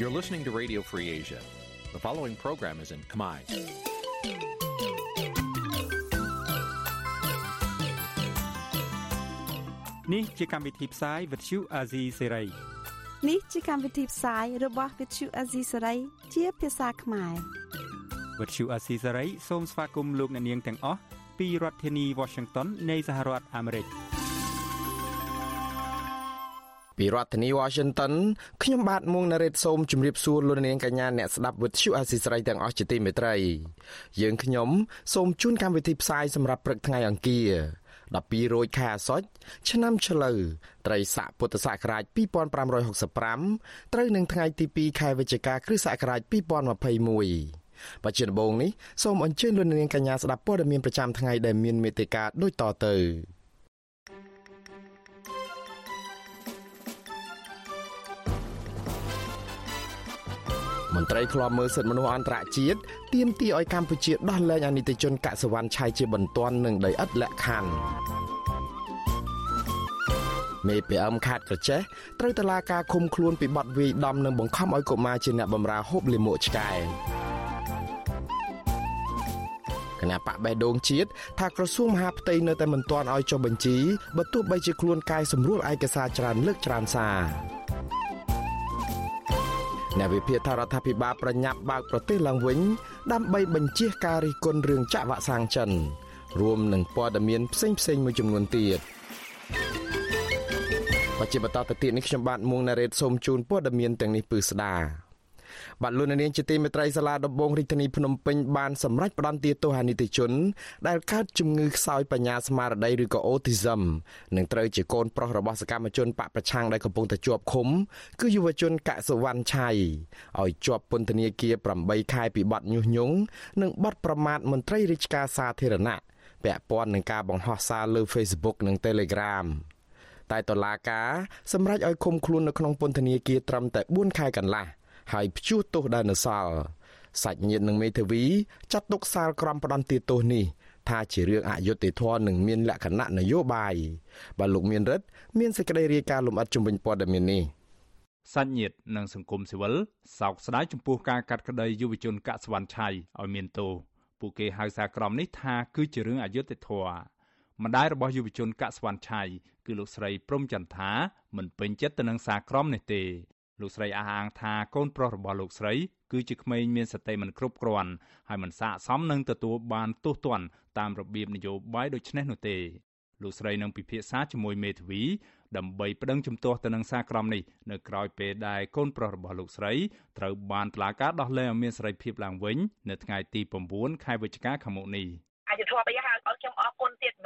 You're listening to Radio Free Asia. The following program is in Khmer. នេះជាកម្មវិធីផ្សាយ Vuthu Azizi Serai នេះជាកម្មវិធីផ្សាយរបស់ Vuthu Azizi Serai ជាភាសាខ្មែរ Vuthu Azizi Serai សូមស្វាគមន៍លោកអ្នកនាងទាំងអស់ពីរដ្ឋធានី Washington នៃសហរដ្ឋអាមេរិក ពីរដ្ឋធានី Washington ខ្ញុំបាទមួងណារ៉េតសូមជម្រាបសួរលោកនាងកញ្ញាអ្នកស្ដាប់វិទ្យុអាស៊ីសេរីទាំងអស់ជាទីមេត្រី យើងខ្ញុំសូមជូនកម្មវិធីផ្សាយសម្រាប់ព្រឹកថ្ងៃអង្គារ12រោចខែអាសត់ឆ្នាំឆ្លូវត្រីស័កពុទ្ធសករាជ2565ត្រូវនឹងថ្ងៃទី2ខែវិច្ឆិកាគ្រិស្តសករាជ2021បច្ចុប្បន្ននេះសូមអញ្ជើញលោកនាងកញ្ញាស្ដាប់ព័ត៌មានប្រចាំថ្ងៃដែលមានមេត្តាដូចតទៅ មន្ត្រីឃ្លាំមើលសិទ្ធិមនុស្សអន្តរជាតិទាមទារឲ្យកម្ពុជាដោះលែងអនិច្ចជនកសវណ្ណឆៃជាបន្ទាន់នឹងដីឥដ្ឋលក្ខខណ្ឌមេ PM ខាតក្រចេះត្រូវតឡាការឃុំខ្លួនពីបទវាយដំនិងបង្ខំឲ្យកុមារជាអ្នកបម្រើហូបលាមកឆ្កែគណៈបកបេះដូងជាតិថាក្រសួងមហាផ្ទៃនៅតែមិនទាន់ឲ្យចុះបញ្ជីបើទោះបីជាខ្លួនកែសម្រួលឯកសារច្រើនលើកច្រើនសារ អ្នកវិភាគថារដ្ឋាភិបាលប្រញាប់បើកប្រទេសឡើងវិញ ដើម្បីបញ្ជៀសការរិះគន់រឿងចាក់វ៉ាក់សាំងចិន រួមនឹងព័ត៌មានផ្សេងផ្សេងមួយចំនួនទៀតបច្ចុប្បន្នតទៅទៀតនេះខ្ញុំបាទមួងណារ៉េតសូមជូនព័ត៌មានទាំងនេះពឺស្ដា បាទលោកនាងជាទីមេត្រីសាលាដំបងរាជធានីភ្នំពេញបានសម្រេចផ្តន្ទាទោសអានិតិជន ដែលកើតជំងឺខ្សោយបញ្ញាស្មារតីឬក៏ Autism និងត្រូវជាកូនប្រុសរបស់សកម្មជនបកប្រឆាំងដែលកំពុងតែជាប់ឃុំ គឺយុវជនកសុវណ្ណឆៃឲ្យជាប់ពន្ធនាគារ8ខែពីបទញុះញង់និងបទប្រមាថមន្ត្រីរាជការសាធារណៈពាក់ព័ន្ធនឹងការបង្ហោះសារលើ Facebook និង Telegram តែតឡាការសម្រេចឲ្យឃុំខ្លួននៅក្នុងពន្ធនាគារត្រឹមតែ4ខែកន្លះ ហើយព្យួរទោសដែលនៅសល់សាច់ញាតិនឹងមេធាវីចាត់ទុកសាលក្រមផ្ដន្ទាទោសនេះថាជារឿងអយុត្តិធម៌និងមានលក្ខណៈនយោបាយបើលោកមានរិទ្ធមានសេចក្តីរាយការណ៍លម្អិតជំវិញព័ត៌មាននេះសាច់ញាតិនិងសង្គមស៊ីវិលសោកស្ដាយចំពោះការកាត់ក្តីយុវជនកសវណ្ណឆៃឲ្យមានទោសពួកគេហៅសារក្រមនេះថាគឺជារឿងអយុត្តិធម៌ម្ដាយរបស់យុវជនកសវណ្ណឆៃគឺលោកស្រីព្រំចន្ទថាមិនពេញចិត្តទៅនឹងសារក្រមនេះទេ លោកស្រីអះអាងថាកូនប្រុសរបស់លោកស្រី គឺជាក្មេងមានសតិមិនគ្រប់គ្រាន់ហើយមិនស័ក្តិសមនឹងទទួលបានទោសទណ្ឌតាមរបៀបនយោបាយដូចនេះនោះទេលោកស្រីនឹងពិភាក្សាជាមួយមេធាវីដើម្បីប្តឹងជំទាស់ទៅនឹងសារក្រមនេះនៅក្រៅពេលដែលកូនប្រុសរបស់លោកស្រីត្រូវបានតុលាការដោះលែងឲ្យមានសេរីភាពឡើងវិញនៅថ្ងៃទី9ខែវិច្ឆិកាខាងមុខនេះអយុធម៌បីហើយឲ្យខ្ញុំអរគុណទៀត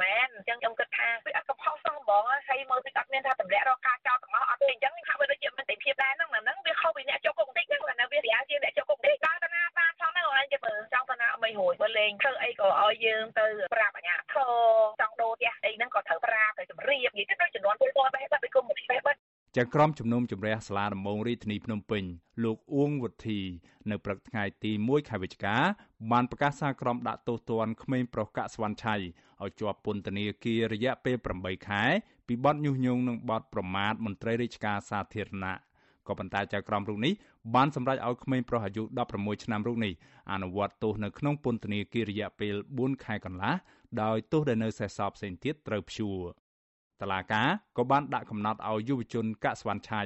មែនអញ្ចឹងខ្ញុំគិតថាវាអត់កំហុសសោះហ្មងហើយមើលពីអត់មានថាតម្លាក់រកការចោទទាំងអស់អត់ទេអញ្ចឹងហាក់បីដូចជាមិនតែភាពដែរហ្នឹងហ្នឹងវាខុសពីអ្នកចូលគុកបន្តិចហ្នឹងណាវារាជាអ្នកចូលគុកបន្តិចដល់តាណាបានផងហ្នឹងអញ្ចឹងមើលចង់តាណាអត់មិនរួចបើលេងធ្វើអីក៏ឲ្យយើងទៅប្រាប់អាញាធរចង់ដូរផ្ទះអីហ្នឹងក៏ត្រូវប្រាប់ទៅជម្រាបនិយាយទៅដូចចំនួនពលពលបេះបាត់ពីគុំបេះបាត់ ចៅក្រមជំនុំជម្រះសាលាដំបងរាជធានីភ្នំពេញលោកអួងវុធី នៅព្រឹកថ្ងៃទី1ខែវិច្ឆិកាបានប្រកាសសារក្រមដាក់ទោសទណ្ឌក្មេងប្រុសកាក់ស្វាន់ឆៃឲ្យជាប់ពន្ធនាគាររយៈពេល8ខែពីបទញុះញង់និងបទប្រមាថមន្ត្រីរាជការសាធារណៈក៏ប៉ុន្តែចៅក្រមរូបនេះបានសម្រេចឲ្យក្មេងប្រុសអាយុ16ឆ្នាំរូបនេះអនុវត្តទោសនៅក្នុងពន្ធនាគាររយៈពេល4ខែកន្លះដោយទោសដែលនៅសេសសល់ផ្សេងទៀតត្រូវព្យួរ តឡាកាក៏បានដាក់កំណត់ឲ្យយុវជនកសវណ្ណឆៃ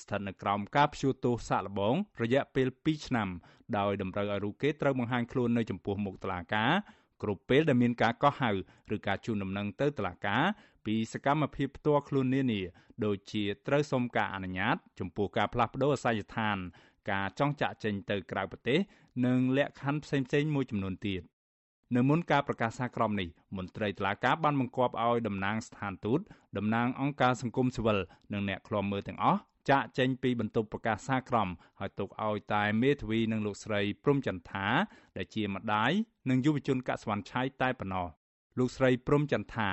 ស្ថិតនៅក្រោមការព្យួរទោសសាកល្បង រយៈពេល2ឆ្នាំដោយតម្រូវឲ្យរូបគេត្រូវបង្ហាញខ្លួននៅចំពោះមុខតឡាកាគ្រប់ពេលដែលមានការកោះហៅឬការជូនដំណឹងទៅតឡាកាពីសកម្មភាពផ្ទាល់ខ្លួននានាដូចជាត្រូវសុំការអនុញ្ញាត ចំពោះការផ្លាស់ប្តូរអាសយដ្ឋាន ការចង់ចាក់ចេញទៅក្រៅប្រទេស និងលក្ខខណ្ឌផ្សេងៗមួយចំនួនទៀត នៅមុនការប្រកាសសារក្រមនេះមន្ត្រីតុលាការបានបង្គាប់ឲ្យតំណាងស្ថានទូតតំណាងអង្គការសង្គមស៊ីវិលនិងអ្នកឃ្លាំមើលទាំងអស់ចាក់ចេញពីបន្ទប់ប្រកាសសារក្រមហើយទុកឲ្យតែមេធាវីនិងលោកស្រីព្រំចន្ទថាដែលជាម្ដាយនិងយុវជនកសវណ្ណឆៃតែប៉ុណ្ណោះលោកស្រីព្រំចន្ទថា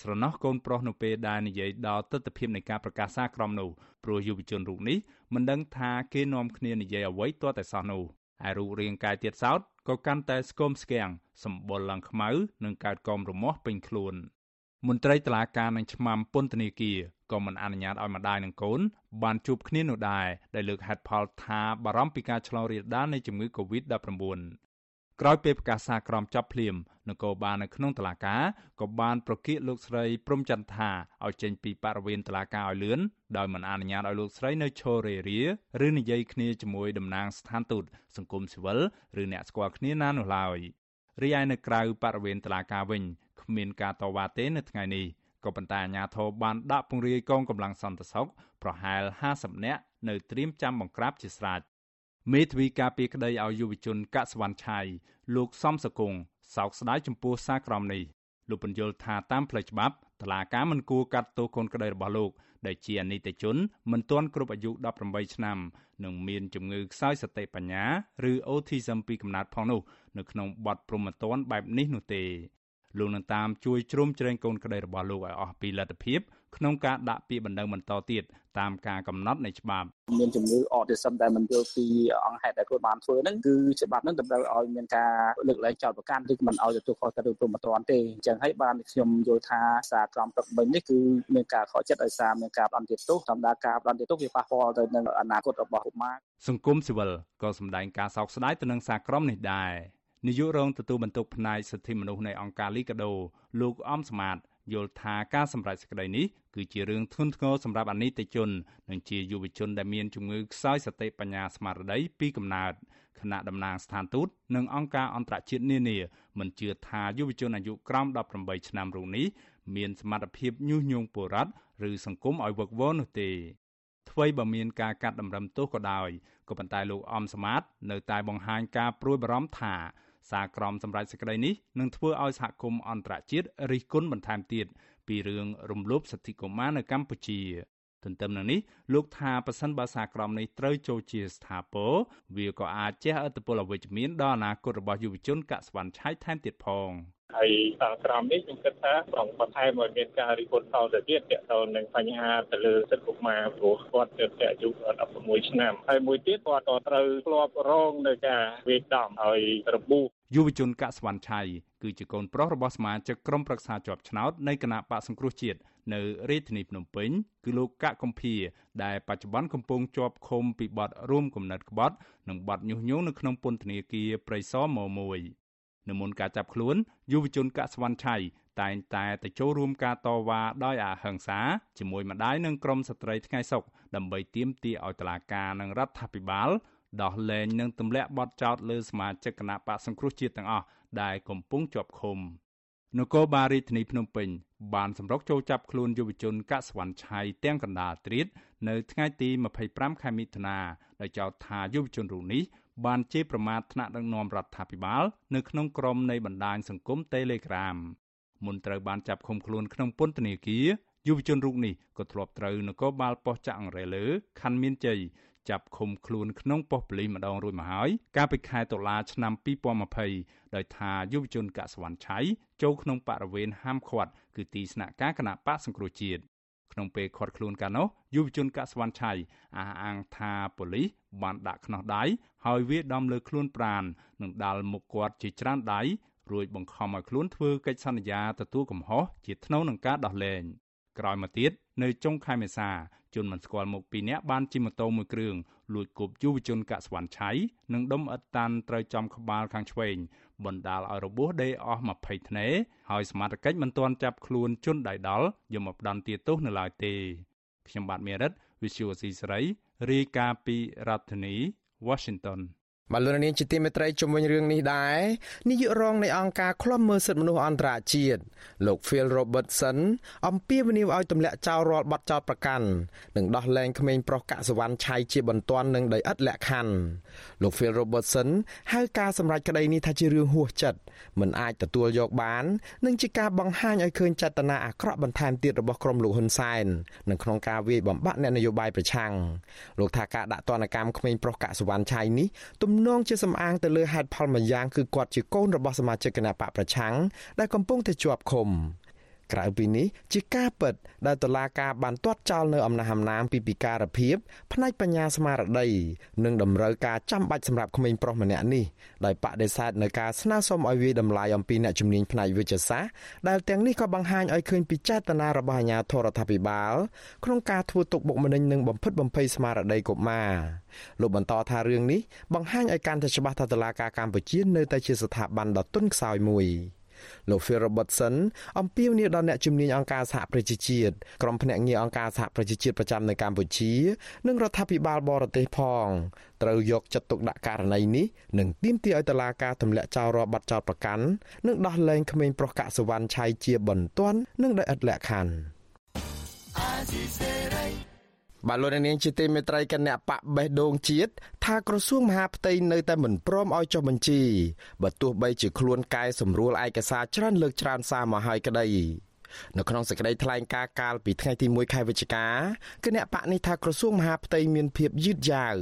ស្រណោះកូនប្រុសនៅពេលដែលនិយាយដល់ទស្សនវិជ្ជានៃការប្រកាសសារក្រមនោះព្រោះយុវជនរូបនេះមិនដឹងថាគេនាំគ្នានិយាយអ្វីទាល់តែសោះនោះ ឯរូបរាងកាយទៀតសោតក៏កាន់តែស្គមស្គាំងសម្បុរឡើងខ្មៅនិងកើតកោមរមាស់ពេញខ្លួនមន្ត្រីតឡាការនឹងឆ្មាំពន្ធនាគារក៏ក៏មិនអនុញ្ញាតឲ្យម្ដាយនិងកូនបានជួបគ្នានោះដែរដែលលើកហេតុផលថាបារម្ភពីការឆ្លងរាលដាលនៃជំងឺ Covid-19 ក្រោយពេលប្រកាសសារក្រមចាប់ភ្លាមនគរបាលនៅក្នុងតុលាការក៏បានប្រកាសលោកស្រីព្រំចន្ទថាឲ្យចេញពីបរិវេណតុលាការឲ្យលឿនដោយមិនអនុញ្ញាតឲ្យលោកស្រីនៅឈររេរាឬនិយាយគ្នាជាមួយតំណាងស្ថានទូតសង្គមស៊ីវិលឬអ្នកស្គាល់គ្នាណានោះឡើយរីឯនៅក្រៅបរិវេណតុលាការវិញគ្មានការតវ៉ាទេនៅថ្ងៃនេះក៏ប៉ុន្តែអាជ្ញាធរបានដាក់ពង្រាយកងកម្លាំងសន្តិសុខប្រហែល50នាក់នៅត្រៀមចាំបង្ក្រាបជាស្រេច មេធាវីការពីក្តីឲ្យយុវជនកសវណ្ណឆៃលោកសំសកុងសោកស្ដាយចំពោះសារក្រមនេះលោកបញ្យល់ថាតាមផ្លូវច្បាប់តឡាការមិនគួរកាត់ទោសកូនក្តីរបស់លោកដែលជាអនិច្ចជនមិនទាន់គ្រប់អាយុ18ឆ្នាំនិងមានជំងឺខ្សោយសតិបញ្ញាឬ autism ពីកំណើតផងនោះនៅក្នុងបទព្រហ្មទណ្ឌបែបនេះនោះទេលោកនឹងតាមជួយជ្រោមជ្រែងកូនក្តីរបស់លោកឲ្យអស់ពីលទ្ធភាព ក្នុងការដាក់ពាក្យបណ្ដឹងបន្តទៀតតាមការកំណត់នៃច្បាប់មានជំងឺ autism ដែលមិនយល់ពីអង្គហេតុដែលខ្លួនបានធ្វើហ្នឹងគឺច្បាប់ហ្នឹងតម្រូវឲ្យមានការលើកលែងចោតប្រកាន់ឬមិនឲ្យទទួលខុសត្រូវព្រមត្តនទេអញ្ចឹងហើយបានខ្ញុំយល់ថាសារក្រមព្រឹកមិញនេះគឺមានការខកចិត្តដោយសារមានការបន្តទៀតទោសធម្មតាការបន្តទៀតទោសវាប៉ះពាល់ទៅនឹងអនាគតរបស់កុមារសង្គមស៊ីវិលក៏សម្ដែងការសោកស្ដាយទៅនឹងសារក្រមនេះដែរនាយករងទទួលបន្ទុកផ្នែកសិទ្ធិមនុស្សនៃអង្គការលីកាដូលោកអំសមាត យល់ថាការសម្រេចសេចក្តីនេះគឺជារឿងធ្ងន់ធ្ងរសម្រាប់អនិច្ចជន និងជាយុវជនដែលមានជំងឺខ្សោយសតិបញ្ញាស្មារតីពីកំណើតគណៈតំណាងស្ថានទូតនិងអង្គការអន្តរជាតិនានាមិនជឿថាយុវជនអាយុក្រោម18ឆ្នាំរូបនេះមានសមត្ថភាពញុះញង់ពលរដ្ឋឬសង្គមឲ្យវឹកវរនោះទេថ្មីបើមានការកាត់តម្រឹមទោសក៏ដោយក៏ប៉ុន្តែលោកអំសមាតនៅតែបង្ហាញការព្រួយបារម្ភថា សារក្រមសម្រាប់សេចក្តីនេះនឹងធ្វើឲ្យសហគមន៍អន្តរជាតិរិះគន់បន្ថែមទៀតពីរឿងរំលោភសិទ្ធិកុមារនៅកម្ពុជា ទន្ទឹមនឹងនេះលោកថាប៉ះសិនបើសារក្រមនេះត្រូវចូលជាស្ថាពរវាក៏អាចជះឥទ្ធិពលអវិជ្ជមានដល់អនាគតរបស់យុវជនកសវណ្ណឆៃថែមទៀតផងហើយសារក្រមនេះខ្ញុំគិតថាប្រងបន្ថែមឲ្យមានការរិះគន់តទៅទៀតទាក់ទងនឹងបញ្ហាទៅលើសិទ្ធិកុមារព្រោះគាត់ទៅតែអាយុ16ឆ្នាំហើយមួយទៀតគាត់ក៏ត្រូវធ្លាប់រងនៅការវាយដំហើយរបួស យុវជនកសវណ្ណឆៃគឺជាកូនប្រុសរបស់សមាជិកក្រុមប្រឹក្សាជាប់ឆ្នោតនៃគណៈបកសង្គ្រោះជាតិនៅរាជធានីភ្នំពេញគឺលោកកកកំភៀដែលបច្ចុប្បន្នកំពុងជាប់ឃុំពីបទរួមគំនិតក្បត់និងបទញុះញង់នៅក្នុងពន្ធនាគារព្រៃសរម1នៅមុនការចាប់ខ្លួនយុវជនកសវណ្ណឆៃតែងតែទៅចូលរួមការតវ៉ាដោយអហិង្សាជាមួយម្ដាយនិងក្រុមស្ត្រីថ្ងៃសុកដើម្បីទាមទារឲ្យតុលាការនិងរដ្ឋាភិបាល ដោះលែងនិងទម្លាក់បទចោទលើសមាជិកគណៈបកសង្គ្រោះជាតិទាំងអស់ដែលកំពុងជាប់ឃុំនគរបាលរាជធានីភ្នំពេញបានសម្រុកចូលចាប់ខ្លួនយុវជនកសវណ្ណឆៃទាំងកណ្ដាលត្រៀតនៅថ្ងៃទី25ខែមិថុនាដោយចោទថាយុវជនរូបនេះបានជេរប្រមាថថ្នាក់ដឹកនាំរដ្ឋាភិបាលនៅក្នុងក្រុមនៃបណ្ដាញសង្គម Telegram មុនត្រូវបានចាប់ឃុំខ្លួនក្នុងពន្ធនាគារយុវជនរូបនេះក៏ធ្លាប់ត្រូវនគរបាលប៉ុស្តិ៍ចាក់អង្រែលើខណ្ឌមានជ័យ ចាប់ឃុំខ្លួនក្នុងប៉ុស្តិ៍ប៉ូលីសម្ដងរួចមកហើយកាលពីខែតុលាឆ្នាំ2020ដោយថាយុវជនកសវណ្ណឆៃចូលក្នុងបរិវេណហាមឃាត់គឺទីស្នាក់ការគណៈបកសង្គ្រោះជាតិក្នុងពេលឃាត់ខ្លួនកាលនោះយុវជនកសវណ្ណឆៃអះអាងថាប៉ូលីសបានដាក់ខ្នោះដៃហើយវាដំលើខ្លួនប្រាននិងដាល់មុខគាត់ជាច្រើនដៃរួចបង្ខំឲ្យខ្លួនធ្វើកិច្ចសន្យាទទួលកំហុសជាថ្នូវនឹងការដោះលែងក្រោយមកទៀតនៅចុងខែមេសា ជនមិនស្គាល់មុខពីរនាក់បានជិះម៉ូតូមួយគ្រឿងលួចគប់យុវជនកសវណ្ណឆៃនិងដុំអិតតាន់ត្រូវចំក្បាលខាងឆ្វេងបណ្ដាលឲ្យរបួសដេកអស់20ធ្នេហើយសមត្ថកិច្ចមិនទាន់ចាប់ខ្លួនជនដៃដល់យកមកផ្ដន្ទាទោសនៅឡើយទេខ្ញុំបាទមេរិត Visual C ស្រីរាយការណ៍ពីរដ្ឋធានី Washington បាទលោកនាងជាទីមេត្រីជំវិញរឿងនេះដែរនាយករងនៃអង្គការឃ្លាំមើលសិទ្ធិមនុស្សអន្តរជាតិលោក Phil Robertson អំពាវនាវឲ្យទម្លាក់ចោលរាល់បទចោទប្រកាន់និងដោះលែងក្មេងប្រុសកសវណ្ណឆៃជាបន្ទាន់និងដោយឥតលក្ខខណ្ឌលោក Phil Robertson ហៅការសម្រេចក្តីនេះថាជារឿងហួសចិត្តមិនអាចទទួលយកបាន និងជាការបង្ហាញឲ្យឃើញចេតនាអាក្រក់បន្ថែមទៀតរបស់ក្រុមលោកហ៊ុនសែននៅក្នុងការវាយបំបាក់អ្នកនយោបាយប្រឆាំងលោកថាការដាក់ទណ្ឌកម្មក្មេងប្រុសកសវណ្ណឆៃនេះទំនងជាសំអាងទៅលើហេតុផលមួយយ៉ាងគឺគាត់ជាកូនរបស់សមាជិកគណៈបកប្រឆាំងដែលកំពុងតែជាប់ឃុំ ក្រៅពីនេះជាការពិតដែលតុលាការបានទាត់ចោលនៅអំណះអំណាងពីពិការភាពផ្នែកបញ្ញាស្មារតីនិងតម្រូវការចាំបាច់សម្រាប់ក្មេងប្រុសម្នាក់នេះដោយបដិសេធនៅការស្នើសុំឲ្យវាយតម្លៃអំពីអ្នកជំនាញផ្នែកវិទ្យាសាស្ត្រដែលទាំងនេះក៏បង្ហាញឲ្យឃើញពីចេតនារបស់អាជ្ញាធររដ្ឋាភិបាលក្នុងការធ្វើទុកបុកម្នេញនិងបំផិតបំភ័យស្មារតីកុមារលោកបន្តថារឿងនេះបង្ហាញឲ្យកាន់តែច្បាស់ថាតុលាការកម្ពុជានៅតែជាស្ថាប័នដ៏ទន់ខ្សោយមួយ។ លោក Phil Robertson អំពាវនាវដល់អ្នកជំនាញអង្គការសហប្រជាជាតិក្រុមភ្នាក់ងារអង្គការសហប្រជាជាតិប្រចាំនៅកម្ពុជា និងរដ្ឋាភិបាលបរទេសផងត្រូវយកចិត្តទុកដាក់ករណីនេះនិងទាមទារឲ្យតុលាការទម្លាក់ចោលរាល់បទចោទប្រកាន់និងដោះលែងក្មេងប្រុសកសវណ្ណឆៃជាបន្ទាន់និងដោយឥតលក្ខខណ្ឌ បាទលោកនាងជាទីមេត្រីគណៈបកបេះដូងជាតិថាក្រសួងមហាផ្ទៃនៅតែមិនព្រមឲ្យចុះបញ្ជីបើទោះបីជាខ្លួនកែសម្រួលឯកសារច្រើនលើកច្រើនសារមកហើយក្តីនៅក្នុងសេចក្តីថ្លែងការណ៍កាលពីថ្ងៃទី1ខែវិច្ឆិកាគណៈបកនេះថាក្រសួងមហាផ្ទៃមានភាពយឺតយ៉ាវ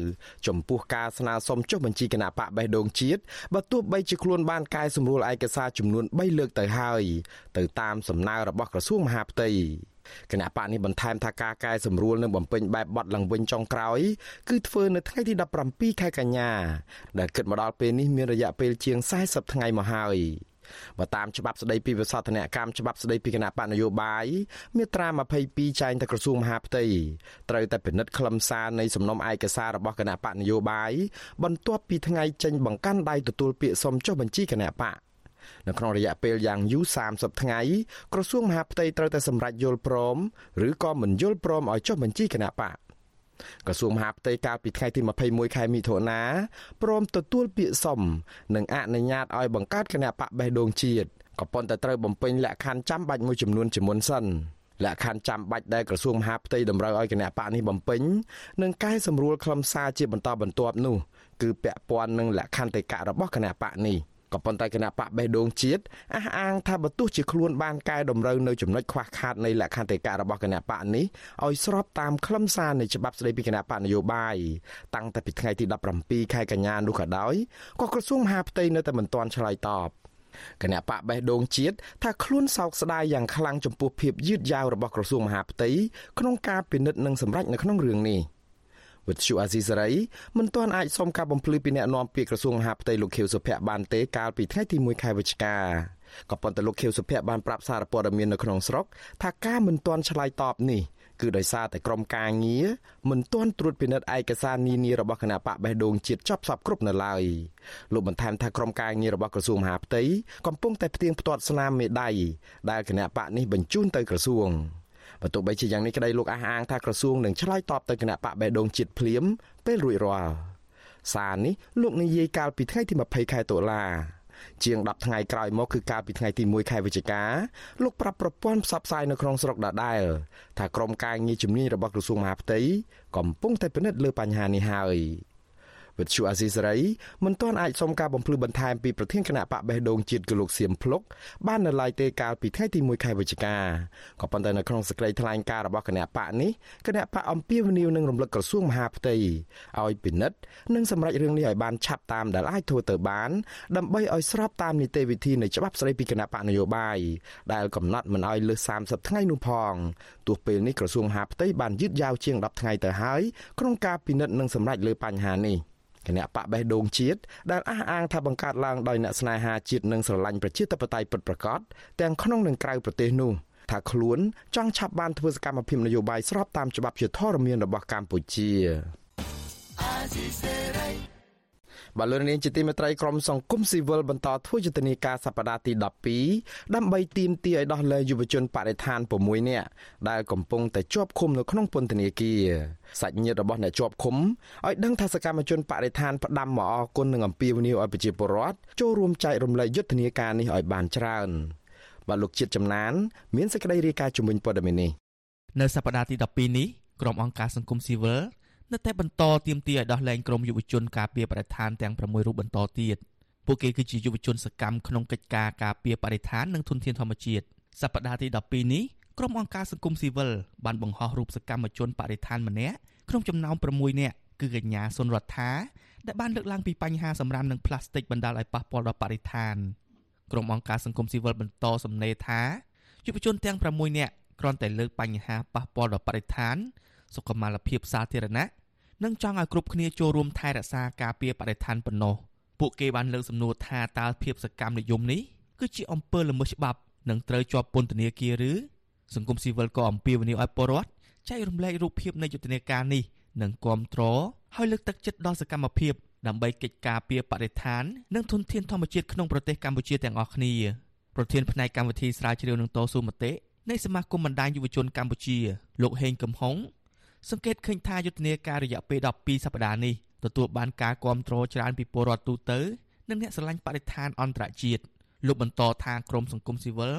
ចំពោះការស្នើសុំចុះបញ្ជីគណៈបកបេះដូងជាតិបើទោះបីជាខ្លួនបានកែសម្រួលឯកសារចំនួន3លើកទៅហើយទៅតាមសំណើរបស់ក្រសួងមហាផ្ទៃ គណៈបកនេះបន្ថែមថាការកែសម្រួលនិងបំពេញបែបបត់ឡើងវិញចុងក្រោយគឺធ្វើនៅថ្ងៃទី17ខែកញ្ញាដែលគិតមកដល់ពេលនេះមានរយៈពេលជាង40ថ្ងៃមកហើយបើតាមច្បាប់ស្តីពីវិសោធនកម្មច្បាប់ស្តីពីគណៈបកនយោបាយមាត្រា22ចែងទៅក្រសួងមហាផ្ទៃត្រូវតែពិនិត្យខ្លឹមសារនៃសំណុំឯកសាររបស់គណៈបកនយោបាយបន្ទាប់ពីថ្ងៃចេញបង្កាន់ដៃទទួលពាក្យសុំចុះបញ្ជីគណៈបក នៅក្នុងរយៈពេលយ៉ាងយូរ30ថ្ងៃក្រសួងមហាផ្ទៃត្រូវតែសម្រេចយល់ព្រមឬក៏មិនយល់ព្រមឲ្យចុះបញ្ជីគណៈបកក្រសួងមហាផ្ទៃកាលពីថ្ងៃទី21ខែមិថុនាព្រមទទួលពាក្យសុំនិងអនុញ្ញាតឲ្យបង្កើតគណៈបកបេះដូងជាតិក៏ប៉ុន្តែត្រូវបំពេញលក្ខខណ្ឌចាំបាច់មួយចំនួនជាមុនសិនលក្ខខណ្ឌចាំបាច់ដែលក្រសួងមហាផ្ទៃតម្រូវឲ្យគណៈបកនេះបំពេញនិងកែសម្រួលខ្លឹមសារជាបន្តបន្ទាប់នោះគឺពាក់ព័ន្ធនឹងលក្ខន្តិកៈរបស់គណៈបកនេះ ក៏ប៉ុន្តែគណៈបកបេះដូងជាតិអះអាងថាបើទោះជាខ្លួនបានកែតម្រូវនៅចំណុចខ្វះខាតនៃលក្ខន្តិកៈរបស់គណៈបកនេះឲ្យស្របតាមខ្លឹមសារនៃច្បាប់ស្តីពីគណៈបកនយោបាយតាំងតែពីថ្ងៃទី17ខែកញ្ញានោះក៏ដោយក៏ក្រសួងមហាផ្ទៃនៅតែមិនទាន់ឆ្លើយតបគណៈបកបេះដូងជាតិថាខ្លួនសោកស្ដាយយ៉ាងខ្លាំងចំពោះភាពយឺតយ៉ាវរបស់ក្រសួងមហាផ្ទៃក្នុងការពិនិត្យនិងសម្រេចនៅក្នុងរឿងនេះ។ វិទ្យុអាស៊ីសេរីមិនទាន់អាចសុំការបំភ្លឺពីអ្នកនាំពាក្យក្រសួងមហាផ្ទៃលោកខៀវសុភ័ក្របានទេកាលពីថ្ងៃទី1ខែវិច្ឆិកាក៏ប៉ុន្តែលោកខៀវសុភ័ក្របានប្រាប់សារព័ត៌មាននៅក្នុងស្រុកថាការមិនទាន់ឆ្លើយតបនេះគឺដោយសារតែក្រុមការងារមិនទាន់ត្រួតពិនិត្យឯកសារនានារបស់គណៈបកបេះដូងជាតិចប់សពគ្រប់នៅឡើយលោកបន្ថែមថាក្រុមការងាររបស់ក្រសួងមហាផ្ទៃកំពុងតែផ្ទៀងផ្ទាត់ស្នាមមេដៃដែលគណៈបកនេះបញ្ជូនទៅក្រសួង បើទោះបីជាយ៉ាងនេះក្តីលោកអះអាងថាក្រសួងនឹងឆ្លើយតបទៅគណៈបកបេះដូងជាតិភ្លាមពេលរួចរាល់សារនេះលោកនិយាយកាលពីថ្ងៃទី20ខែតុលាជាង10ថ្ងៃក្រោយមកគឺកាលពីថ្ងៃទី1ខែវិច្ឆិកាលោកប្រាប់ប្រព័ន្ធផ្សព្វផ្សាយនៅក្នុងស្រុកដដែល ថាក្រុមការងារជំនាញរបស់ក្រសួងមហាផ្ទៃកំពុងតែពិនិត្យលើបញ្ហានេះហើយ វិទ្យុអាស៊ីសេរីមិនទាន់អាចសុំការបំភ្លឺបន្ថែមពីប្រធានគណៈបកបេះដូងជាតិគឺលោកសៀមភ្លុកបាននៅឡើយទេកាលពីថ្ងៃទី1ខែវិច្ឆិកាក៏ប៉ុន្តែនៅក្នុងសេចក្តីថ្លែងការណ៍របស់គណៈបកនេះគណៈបកអំពាវនាវនឹងរំលឹកក្រសួងមហាផ្ទៃឲ្យពិនិត្យនិងសម្រេចរឿងនេះឲ្យបានឆាប់តាមដែលអាចធ្វើទៅបាន ដើម្បីឲ្យស្របតាមនីតិវិធីនៃច្បាប់ស្តីពីគណៈបកនយោបាយដែលកំណត់មិនឲ្យលើស30ថ្ងៃនោះផងទោះពេលនេះក្រសួងមហាផ្ទៃបានយឺតយ៉ាវជាង10ថ្ងៃទៅហើយក្នុងការពិនិត្យនិងសម្រេចលើបញ្ហានេះ គណៈបកបេះដូងជាតិដែលអះអាងថាបង្កើតឡើងដោយអ្នកស្នេហាជាតិនិងស្រឡាញ់ប្រជាធិបតេយ្យពិតប្រាកដទាំងក្នុងនិងក្រៅប្រទេសនោះថាខ្លួនចង់ឆាប់បានធ្វើសកម្មភាពនយោបាយស្របតាមច្បាប់ជាធរមានរបស់កម្ពុជា បលរនាងជាទីមេត្រីក្រមសង្គមស៊ីវិលបន្តធ្វើយុទ្ធនាការសប្តាហ៍ទី12ដើម្បីទាមទារឲ្យដោះលែងយុវជនបរិស្ថាន6នាក់ដែលកំពុងតែជាប់ឃុំនៅក្នុងពន្ធនាគារសាច់ញាតិរបស់អ្នកជាប់ឃុំឲ្យដឹងថាសកម្មជនបរិស្ថានផ្ដាំមកអគុណនឹងអំពាវនាវឲ្យប្រជាពលរដ្ឋចូលរួមចែករំលែកយុទ្ធនាការនេះឲ្យបានច្រើនបាទលោកជាតិចំណាន មានសេចក្តីរាយការណ៍ជំវិញព័ត៌មាននេះនៅសប្តាហ៍ទី12នេះក្រុមអង្គការសង្គមស៊ីវិល នៅតែបន្តទាមទារឲ្យដោះលែងក្រុមយុវជនការពារបរិស្ថានទាំង6រូបបន្តទៀតពួកគេគឺជាយុវជនសកម្មក្នុងកិច្ចការការពារបរិស្ថាននិងធនធានធម្មជាតិសប្តាហ៍ទី12នេះក្រុមអង្គការសង្គមស៊ីវិលបានបង្ហោះរូបសកម្មជនបរិស្ថានម្នាក់ក្នុងចំណោម6នាក់គឺកញ្ញាសុនរដ្ឋាដែលបានលើកឡើងពីបញ្ហាសម្រាមនិងផ្លាស្ទិកបណ្ដាលឲ្យប៉ះពាល់ដល់បរិស្ថានក្រុមអង្គការសង្គមស៊ីវិលបន្តសំណេរថាយុវជនទាំង6នាក់គ្រាន់តែលើកបញ្ហាប៉ះពាល់ដល់បរិស្ថានសុខុមាលភាពសាធារណៈ និងចង់ឲ្យគ្រប់គ្នាចូលរួមថែរក្សាការពារបរិស្ថានប៉ុណ្ណោះពួកគេបានលើកសំណួរថាតើភាពសកម្មនិយមនេះគឺជាអំពើល្មើសច្បាប់និងត្រូវជាប់ពន្ធនាគារឬសង្គមស៊ីវិលក៏អំពាវនាវឲ្យពលរដ្ឋចែករំលែករូបភាពនៃយុទ្ធនាការនេះនិងគាំទ្រឲ្យលើកទឹកចិត្តដល់សកម្មភាពដើម្បីកិច្ចការពារបរិស្ថាននិងធនធានធម្មជាតិក្នុងប្រទេសកម្ពុជាទាំងអស់គ្នាប្រធានផ្នែកកម្មវិធីស្រាវជ្រាវនឹងតស៊ូមតិនៃសមាគមបណ្ដាញយុវជនកម្ពុជាលោកហេងកំហុង សង្កេតឃើញថាយុទ្ធនាការរយៈពេល12សប្តាហ៍នេះទទួលបានការគាំទ្រច្រើនពីពលរដ្ឋទូទៅនិងអ្នកស្រឡាញ់បរិស្ថានអន្តរជាតិលោកបន្តថាក្រមសង្គមស៊ីវិល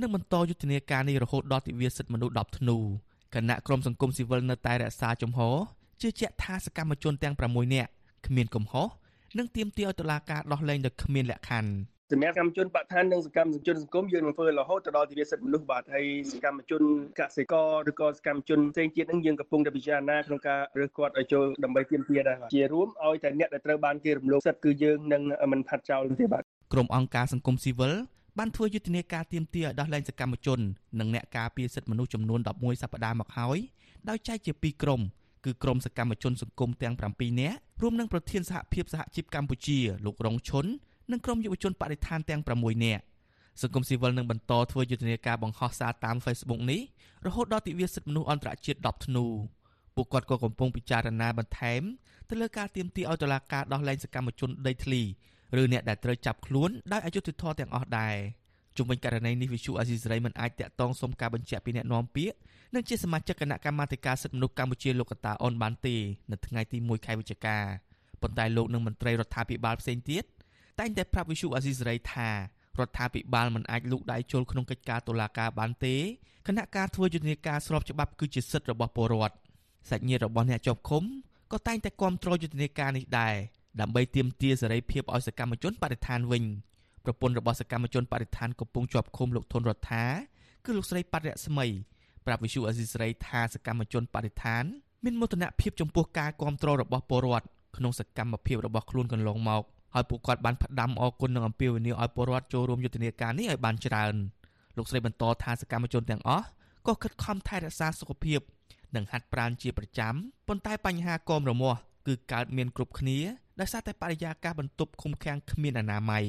នឹងបន្តយុទ្ធនាការនេះរហូតដល់ទិវាសិទ្ធិមនុស្ស10ធ្នូគណៈក្រមសង្គមស៊ីវិលនៅតែរក្សាជំហរជឿជាក់ថាសកម្មជនទាំង6នាក់គ្មានកំហុសនិងទាមទារឲ្យតុលាការដោះលែងដោយគ្មានលក្ខខណ្ឌ សម្រាប់កម្មជនបកឋាននិងសកម្មជនសង្គមយើងនឹងធ្វើរហូតទៅដល់ទិវាសិទ្ធិមនុស្សបាទហើយសកម្មជនកសិករឬក៏សកម្មជនផ្សេងទៀតនឹងយើងកំពុងតែពិចារណាក្នុងការរើសគាត់ឲ្យចូលដើម្បីទាមទារដែរជារួមឲ្យតែអ្នកដែលត្រូវបានគេរំលោភសិទ្ធិគឺយើងនឹងមិនផាត់ចោលទេបាទក្រុមអង្គការសង្គមស៊ីវិលបានធ្វើយុទ្ធនាការទាមទារឲ្យដោះលែងសកម្មជននិងអ្នកការពារសិទ្ធិមនុស្សចំនួន11សប្តាហ៍មកហើយដោយចែកជា2ក្រុមគឺក្រុមសកម្មជនសង្គមទាំង7នាក់រួមនឹងប្រធានសហភាពសហជីពកម្ពុជាលោករងឈុន និងក្រុមយុវជនបរិស្ថានទាំង6នាក់សង្គមស៊ីវិលនឹងបន្តធ្វើយុទ្ធនាការបង្ហោះសារតាម Facebook នេះរហូតដល់ទិវាសិទ្ធិមនុស្សអន្តរជាតិ10ធ្នូពួកគាត់ក៏កំពុងពិចារណាបន្ថែមទៅលើការទាមទារឲ្យតុលាការដោះលែងសកម្មជនដីធ្លីឬអ្នកដែលត្រូវចាប់ខ្លួនដោយអយុត្តិធម៌ទាំងអស់ដែរជុំវិញករណីនេះវិសុអាស៊ីសេរីមិនអាចតាក់ទងសុំការបញ្ជាក់ពីអ្នកនាំពាក្យនិងជាសមាជិកគណៈកម្មាធិការសិទ្ធិមនុស្សកម្ពុជាលោកកតាអនបានទេនៅថ្ងៃទី1ខែវិច្ឆិកាប៉ុន្តែលោកនិងមន្ត្រីរដ្ឋាភិបាលផ្សេងទៀត តែងតែប្រាប់វិសុអាស៊ីសេរីថារដ្ឋាភិបាលមិនអាចលូកដៃចូលក្នុងកិច្ចការតុលាការបានទេគណៈការធ្វើយុទ្ធនាការស្របច្បាប់គឺជាសិទ្ធិរបស់ពលរដ្ឋសាច់ញាតិរបស់អ្នកជាប់ឃុំក៏តែងតែគាំទ្រយុទ្ធនាការនេះដែរដើម្បីទាមទារសេរីភាពឲ្យសកម្មជនបរិស្ថានវិញប្រពន្ធរបស់សកម្មជនបរិស្ថានកំពុងជាប់ឃុំលោកធុនរដ្ឋាគឺលោកស្រីប៉ាត់រស្មីប្រាប់វិសុអាស៊ីសេរីថាសកម្មជនបរិស្ថានមានមោទនភាពចំពោះការគាំទ្ររបស់ពលរដ្ឋក្នុងសកម្មភាពរបស់ខ្លួនកន្លងមក ហើយពួកគាត់បានផ្ដាំអគុណនឹងអំពាវនាវឲ្យពលរដ្ឋចូលរួមយុទ្ធនាការនេះឲ្យបានច្រើនលោកស្រីបន្តថាសកម្មជនទាំងអស់ក៏ខិតខំថែរក្សាសុខភាព និងហាត់ប្រាណជាប្រចាំប៉ុន្តែបញ្ហាកមរមាស់គឺកើតមានគ្រប់គ្នាដោយសារតែបរិយាកាសបន្ទប់ឃុំឃាំងគ្មានអនាម័យ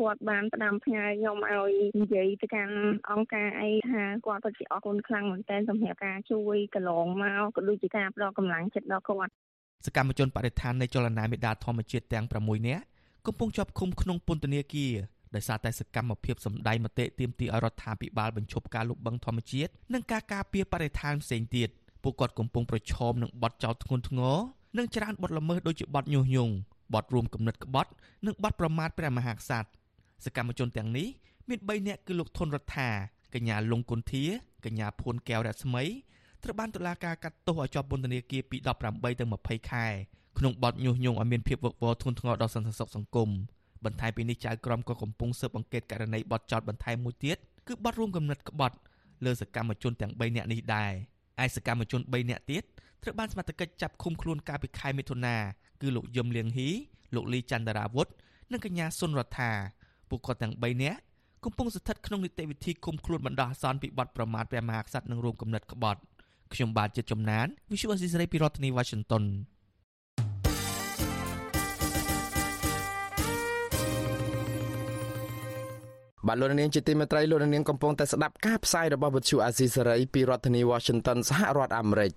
គាត់បានផ្ដាំផ្ញើខ្ញុំឲ្យនិយាយទៅកាន់អង្គការអីថាគាត់ពិតជាអរគុណខ្លាំងមែនទែនសម្រាប់ការជួយកន្លងមកក៏ដូចជាការផ្ដល់កម្លាំងចិត្តដល់គាត់សកម្មជនបរិស្ថាននៃចលនាមេដាធម្មជាតិទាំង6នាក់ កំពុងជាប់ឃុំក្នុងពន្ធនាគារដោយសារតែសកម្មភាពសម្ដែងមតិទាមទារឲ្យរដ្ឋាភិបាលបញ្ឈប់ការលុបបង្ខំធម្មជាតិនិងការការពារបរិស្ថានផ្សេងទៀតពួកគាត់កំពុងប្រឈមនឹងបទចោទធ្ងន់ធ្ងរនិងច្រើនបទល្មើសដូចជាបទញុះញង់បទរួមគំនិតក្បត់និងបទប្រមាថព្រះមហាក្សត្រសកម្មជនទាំងនេះមាន3នាក់គឺលោកធុនរដ្ឋាកញ្ញាលងគុន្ធាកញ្ញាភួនកែវរស្មីត្រូវបានតុលាការកាត់ទោសឲ្យជាប់ពន្ធនាគារពី18ទៅ20ខែ ក្នុងបទញុះញង់ឲ្យមានភាពវឹកវរធ្ងន់ធ្ងរដល់សន្តិសុខសង្គមបន្ថែមពីនេះចៅក្រមក៏កំពុងស៊ើបអង្កេតករណីបទចោទបន្ថែមមួយទៀតគឺបទរួមគំនិតក្បត់លើសកម្មជនទាំង3នាក់នេះដែរឯសកម្មជន3នាក់ទៀតត្រូវបានសមត្ថកិច្ចចាប់ឃុំខ្លួនកាលពីខែមិថុនាគឺលោកយឹមលៀងហ៊ីលោកលីចន្ទរាវុធនិងកញ្ញាសុនរដ្ឋាពួកគាត់ទាំង3នាក់កំពុងស្ថិតក្នុងនីតិវិធីឃុំខ្លួនបណ្ដោះអាសន្នពីបទប្រមាថព្រះមហាក្សត្រនិងរួមគំនិតក្បត់ខ្ញុំបាទចិត្តចំណាន Visual Assisray ពីរដ្ឋធានី Washington បាទលោកនាងជាទីមេត្រីលោកនាងកំពុងតែស្ដាប់ការផ្សាយរបស់វិទ្យុអាស៊ីសេរីពីរដ្ឋធានី Washington សហរដ្ឋអាមេរិក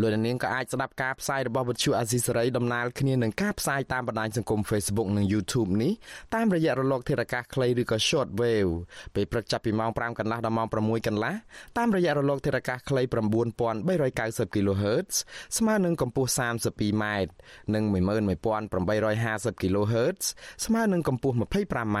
លោកនាងក៏អាចស្ដាប់ការផ្សាយរបស់វិទ្យុអាស៊ីសេរីដំណើរគ្នានឹងការផ្សាយតាមបណ្ដាញសង្គម Facebook និង YouTube នេះតាមរយៈរលកធារកាសខ្លីឬក៏ Shortwave ពេលព្រឹកចាប់ពីម៉ោង5កន្លះដល់ម៉ោង6កន្លះតាមរយៈរលកធារកាសខ្លី9390 kHz ស្មើនឹងកម្ពស់ 32m និង11850 kHz ស្មើនឹងកម្ពស់ 25m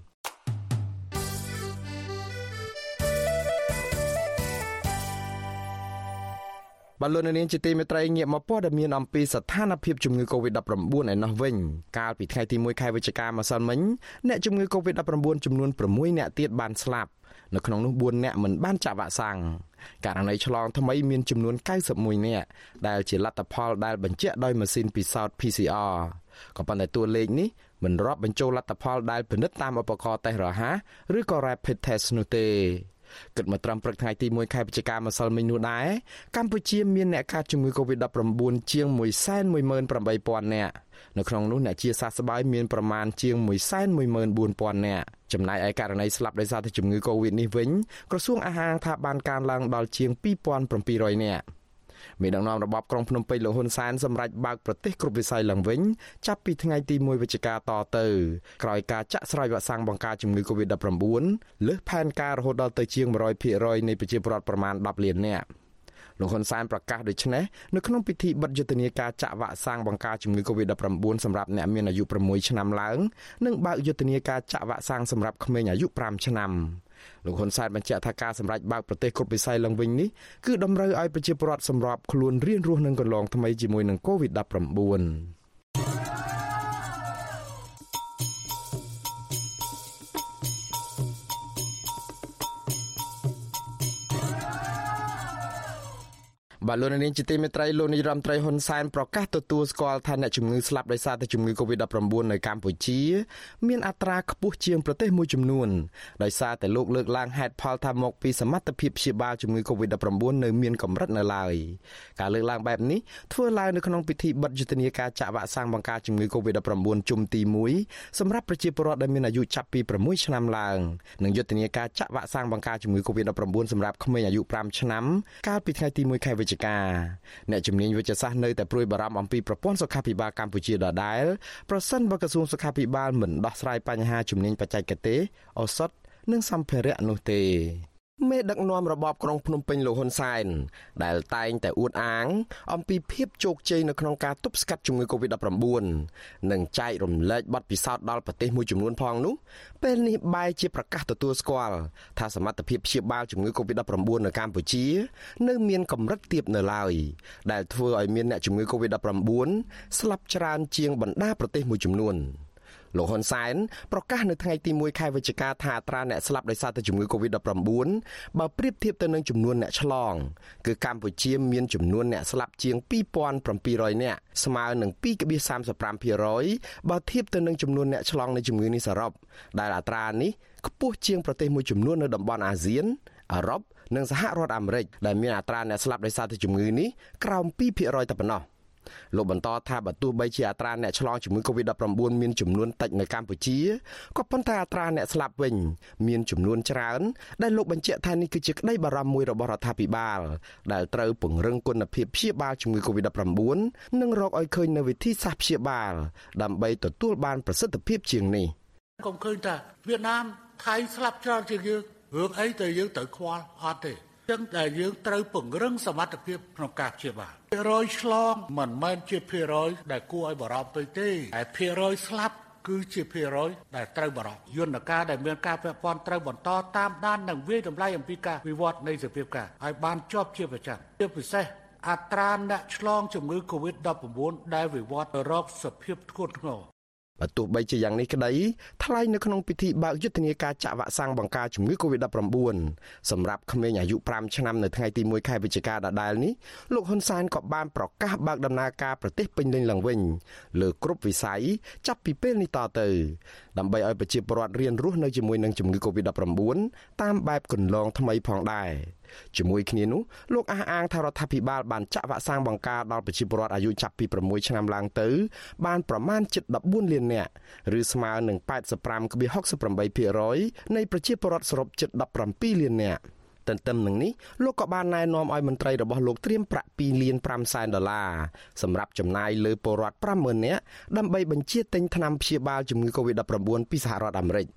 បលូននាងជាទីមេត្រីងាកមកព័ត៌មានអំពីស្ថានភាពជំងឺ Covid-19 ឯណោះវិញកាលពីថ្ងៃទី1ខែវិច្ឆិកាម្សិលមិញអ្នកជំងឺ Covid-19 ចំនួន6អ្នកទៀតបានស្លាប់នៅក្នុងនោះ4អ្នកមិនបានចាក់វ៉ាក់សាំងករណីឆ្លងថ្មីមានចំនួន91អ្នកដែលជាលទ្ធផលដែលបញ្ជាក់ដោយម៉ាស៊ីនពិសោធន៍ PCR ក៏ប៉ុន្តែតួលេខនេះមិនរាប់បញ្ចូលលទ្ធផលដែលពិនិត្យតាមឧបករណ៍តេស្តរហ័សឬក៏ Rapid Test នោះទេ គិតមកត្រឹមព្រឹកថ្ងៃទី1ខែវិច្ឆិកាម្សិលមិញនោះដែរកម្ពុជាមានអ្នកកើតជំងឺ Covid-19 ជាង118,000នាក់នៅក្នុងនោះអ្នកជាសះស្បើយមានប្រមាណជាង114,000នាក់ចំណែកឯករណីស្លាប់ដោយសារតែជំងឺ Covid នេះវិញក្រសួងអាហារថាបានកើនឡើងដល់ជាង2700នាក់ មេដឹកនាំរបបក្រុងភ្នំពេញលោកហ៊ុនសែនសម្រេចបើកប្រទេសគ្រប់វិស័យឡើងវិញ ចាប់ពីថ្ងៃទី1វិច្ឆិកាតទៅក្រោយការចាក់ស្រោចវ៉ាក់សាំងបង្ការជំងឺ Covid-19 លើសផែនការរហូតដល់ទៅជាង100%នៃប្រជាពលរដ្ឋប្រមាណ10លាននាក់លោកហ៊ុនសែនប្រកាសដូចនេះនៅក្នុងពិធីបិទយុទ្ធនាការចាក់វ៉ាក់សាំងបង្ការជំងឺ Covid-19 សម្រាប់អ្នកមានអាយុ6ឆ្នាំឡើង និងបើកយុទ្ធនាការចាក់វ៉ាក់សាំងសម្រាប់ក្មេងអាយុ5ឆ្នាំ លោកហ៊ុនសែនបញ្ជាក់ថាការសម្រេចបើកប្រទេសគ្រប់វិស័យឡើងវិញនេះគឺតម្រូវឲ្យប្រជាពលរដ្ឋសម្របខ្លួនរៀនរស់នឹងកន្លងថ្មីជាមួយនឹង COVID-19 បាទលោកនាងជាទីមេត្រីលោកនាយរដ្ឋមន្ត្រីហ៊ុនសែនប្រកាសទទួលស្គាល់ថាអ្នកជំងឺស្លាប់ដោយសារតែជំងឺ Covid-19 នៅកម្ពុជា មានអត្រាខ្ពស់ជាងប្រទេសមួយចំនួនដោយសារតែលោកលើកឡើងហេតុផលថាមកពីសមត្ថភាពព្យាបាលជំងឺ Covid-19 នៅមានកម្រិតនៅឡើយការលើកឡើងបែបនេះធ្វើឡើងនៅក្នុងពិធីបិទយុទ្ធនាការចាក់វ៉ាក់សាំងបង្ការជំងឺ Covid-19 ជុំទី1សម្រាប់ប្រជាពលរដ្ឋដែលមានអាយុចាប់ពី6ឆ្នាំឡើងនិងយុទ្ធនាការចាក់វ៉ាក់សាំងបង្ការជំងឺ Covid-19 សម្រាប់ក្មេងអាយុ5ឆ្នាំកាលពីថ្ងៃទី1ខែវិច្ឆិកាអ្នកជំនាញវិទ្យាសាស្ត្រនៅតែព្រួយបារម្ភអំពីប្រព័ន្ធសុខាភិបាលកម្ពុជាដដែលប្រសិនបើក្រសួងសុខាភិបាលមិនដោះស្រាយបញ្ហាជំនាញបច្ចេកទេសឱសថនិងសម្ភារៈនោះទេ មេដឹកនាំរបបក្រុងភ្នំពេញលោកហ៊ុនសែនដែលតែងតែអួតអាង អំពីភាពជោគជ័យនៅក្នុងការទប់ស្កាត់ជំងឺ Covid-19 និងចែករំលែកបទពិសោធន៍ដល់ប្រទេសមួយចំនួនផងនោះពេលនេះបែរជាប្រកាសទទួលស្គាល់ថាសមត្ថភាពព្យាបាលជំងឺ Covid-19 នៅកម្ពុជា នៅមានកម្រិតទាបនៅឡើយដែលធ្វើឲ្យមានអ្នកជំងឺ Covid-19 ស្លាប់ច្រើនជាងបណ្ដាប្រទេសមួយចំនួន។ លោកហ៊ុនសែនប្រកាសនៅថ្ងៃទី1ខែវិច្ឆិកាថាអត្រាអ្នកស្លាប់ដោយសារតែជំងឺ Covid-19 បើប្រៀបធៀបទៅនឹងចំនួនអ្នកឆ្លងគឺកម្ពុជាមានចំនួនអ្នកស្លាប់ជាង2700នាក់ស្មើនឹង2.35%បើធៀបទៅនឹងចំនួនអ្នកឆ្លងនៃជំងឺនេះសរុបដែលអត្រានេះខ្ពស់ជាងប្រទេសមួយចំនួននៅតំបន់អាស៊ានអឺរ៉ុបនិងសហរដ្ឋអាមេរិកដែលមានអត្រាអ្នកស្លាប់ដោយសារតែជំងឺនេះក្រោម2%តែប៉ុណ្ណោះ លោកបន្តថាបើទោះបីជាអត្រាអ្នកឆ្លងជំងឺ Covid-19 មានចំនួនតិចនៅកម្ពុជាក៏ប៉ុន្តែអត្រាអ្នកស្លាប់វិញមានចំនួនច្រើន ដែលលោកបញ្ជាក់ថានេះគឺជាក្តីបារម្ភមួយរបស់រដ្ឋាភិបាល ដែលត្រូវពង្រឹងគុណភាពព្យាបាលជំងឺ Covid-19 និងរកឲ្យឃើញនូវវិធីសាស្ត្រព្យាបាល ដើម្បីទទួលបានប្រសិទ្ធភាពជាងនេះកុំឃើញថាវៀតណាមថៃស្លាប់ច្រើនជាងយើងរឿងអីទៅយើងត្រូវខ្វល់អត់ទេ ចឹងដែលយើងត្រូវពង្រឹងសមត្ថភាពក្នុងការព្យាបាលភាគរយឆ្លងមិនមែនជាភាគរយដែលគួរឲ្យបារម្ភទៅទេតែភាគរយស្លាប់គឺជាភាគរយដែលត្រូវបារម្ភយន្តការដែលមានការពាក់ព័ន្ធត្រូវបន្តតាមដាននិងវិយតម្លៃអំពីការវិវត្តនៃសភាពការឲ្យបានជាប់ជាប្រចាំជាពិសេសអត្រាអ្នកឆ្លងជំងឺ Covid-19 ដែលវិវត្តទៅរកសភាពធ្ងន់ធ្ងរ បើទោះបីជាយ៉ាងនេះក្តីថ្លែងនៅក្នុងពិធីបើកយុទ្ធនាការចាក់វ៉ាក់សាំងបង្ការជំងឺ Covid-19 សម្រាប់ក្មេងអាយុ5ឆ្នាំនៅថ្ងៃទី1ខែវិច្ឆិកាដដែលនេះលោកហ៊ុនសែនក៏បានប្រកាសបើកដំណើរការប្រទេសពេញលេញឡើងវិញលើគ្រប់វិស័យចាប់ពីពេលនេះតទៅដើម្បីឲ្យប្រជាពលរដ្ឋរៀនរស់នៅជាមួយនឹងជំងឺ Covid-19 តាមបែបគន្លងថ្មីផងដែរ ជាមួយគ្នានោះលោកអះអាងថារដ្ឋាភិបាលបានចាក់វ៉ាក់សាំងបង្ការដល់ប្រជាពលរដ្ឋអាយុចាប់ពី6ឆ្នាំឡើងទៅ បានប្រមាណជិត14លាននាក់ឬស្មើនឹង85.68%នៃប្រជាពលរដ្ឋសរុបជិត17លាននាក់ទន្ទឹមនឹងនេះលោកក៏បានណែនាំឲ្យមន្ត្រីរបស់លោកត្រៀមប្រាក់2លាន5សែនដុល្លារសម្រាប់ចំណាយលើពលរដ្ឋ50000នាក់ដើម្បីបញ្ជាទិញថ្នាំព្យាបាលជំងឺ Covid-19 ពីសហរដ្ឋអាមេរិក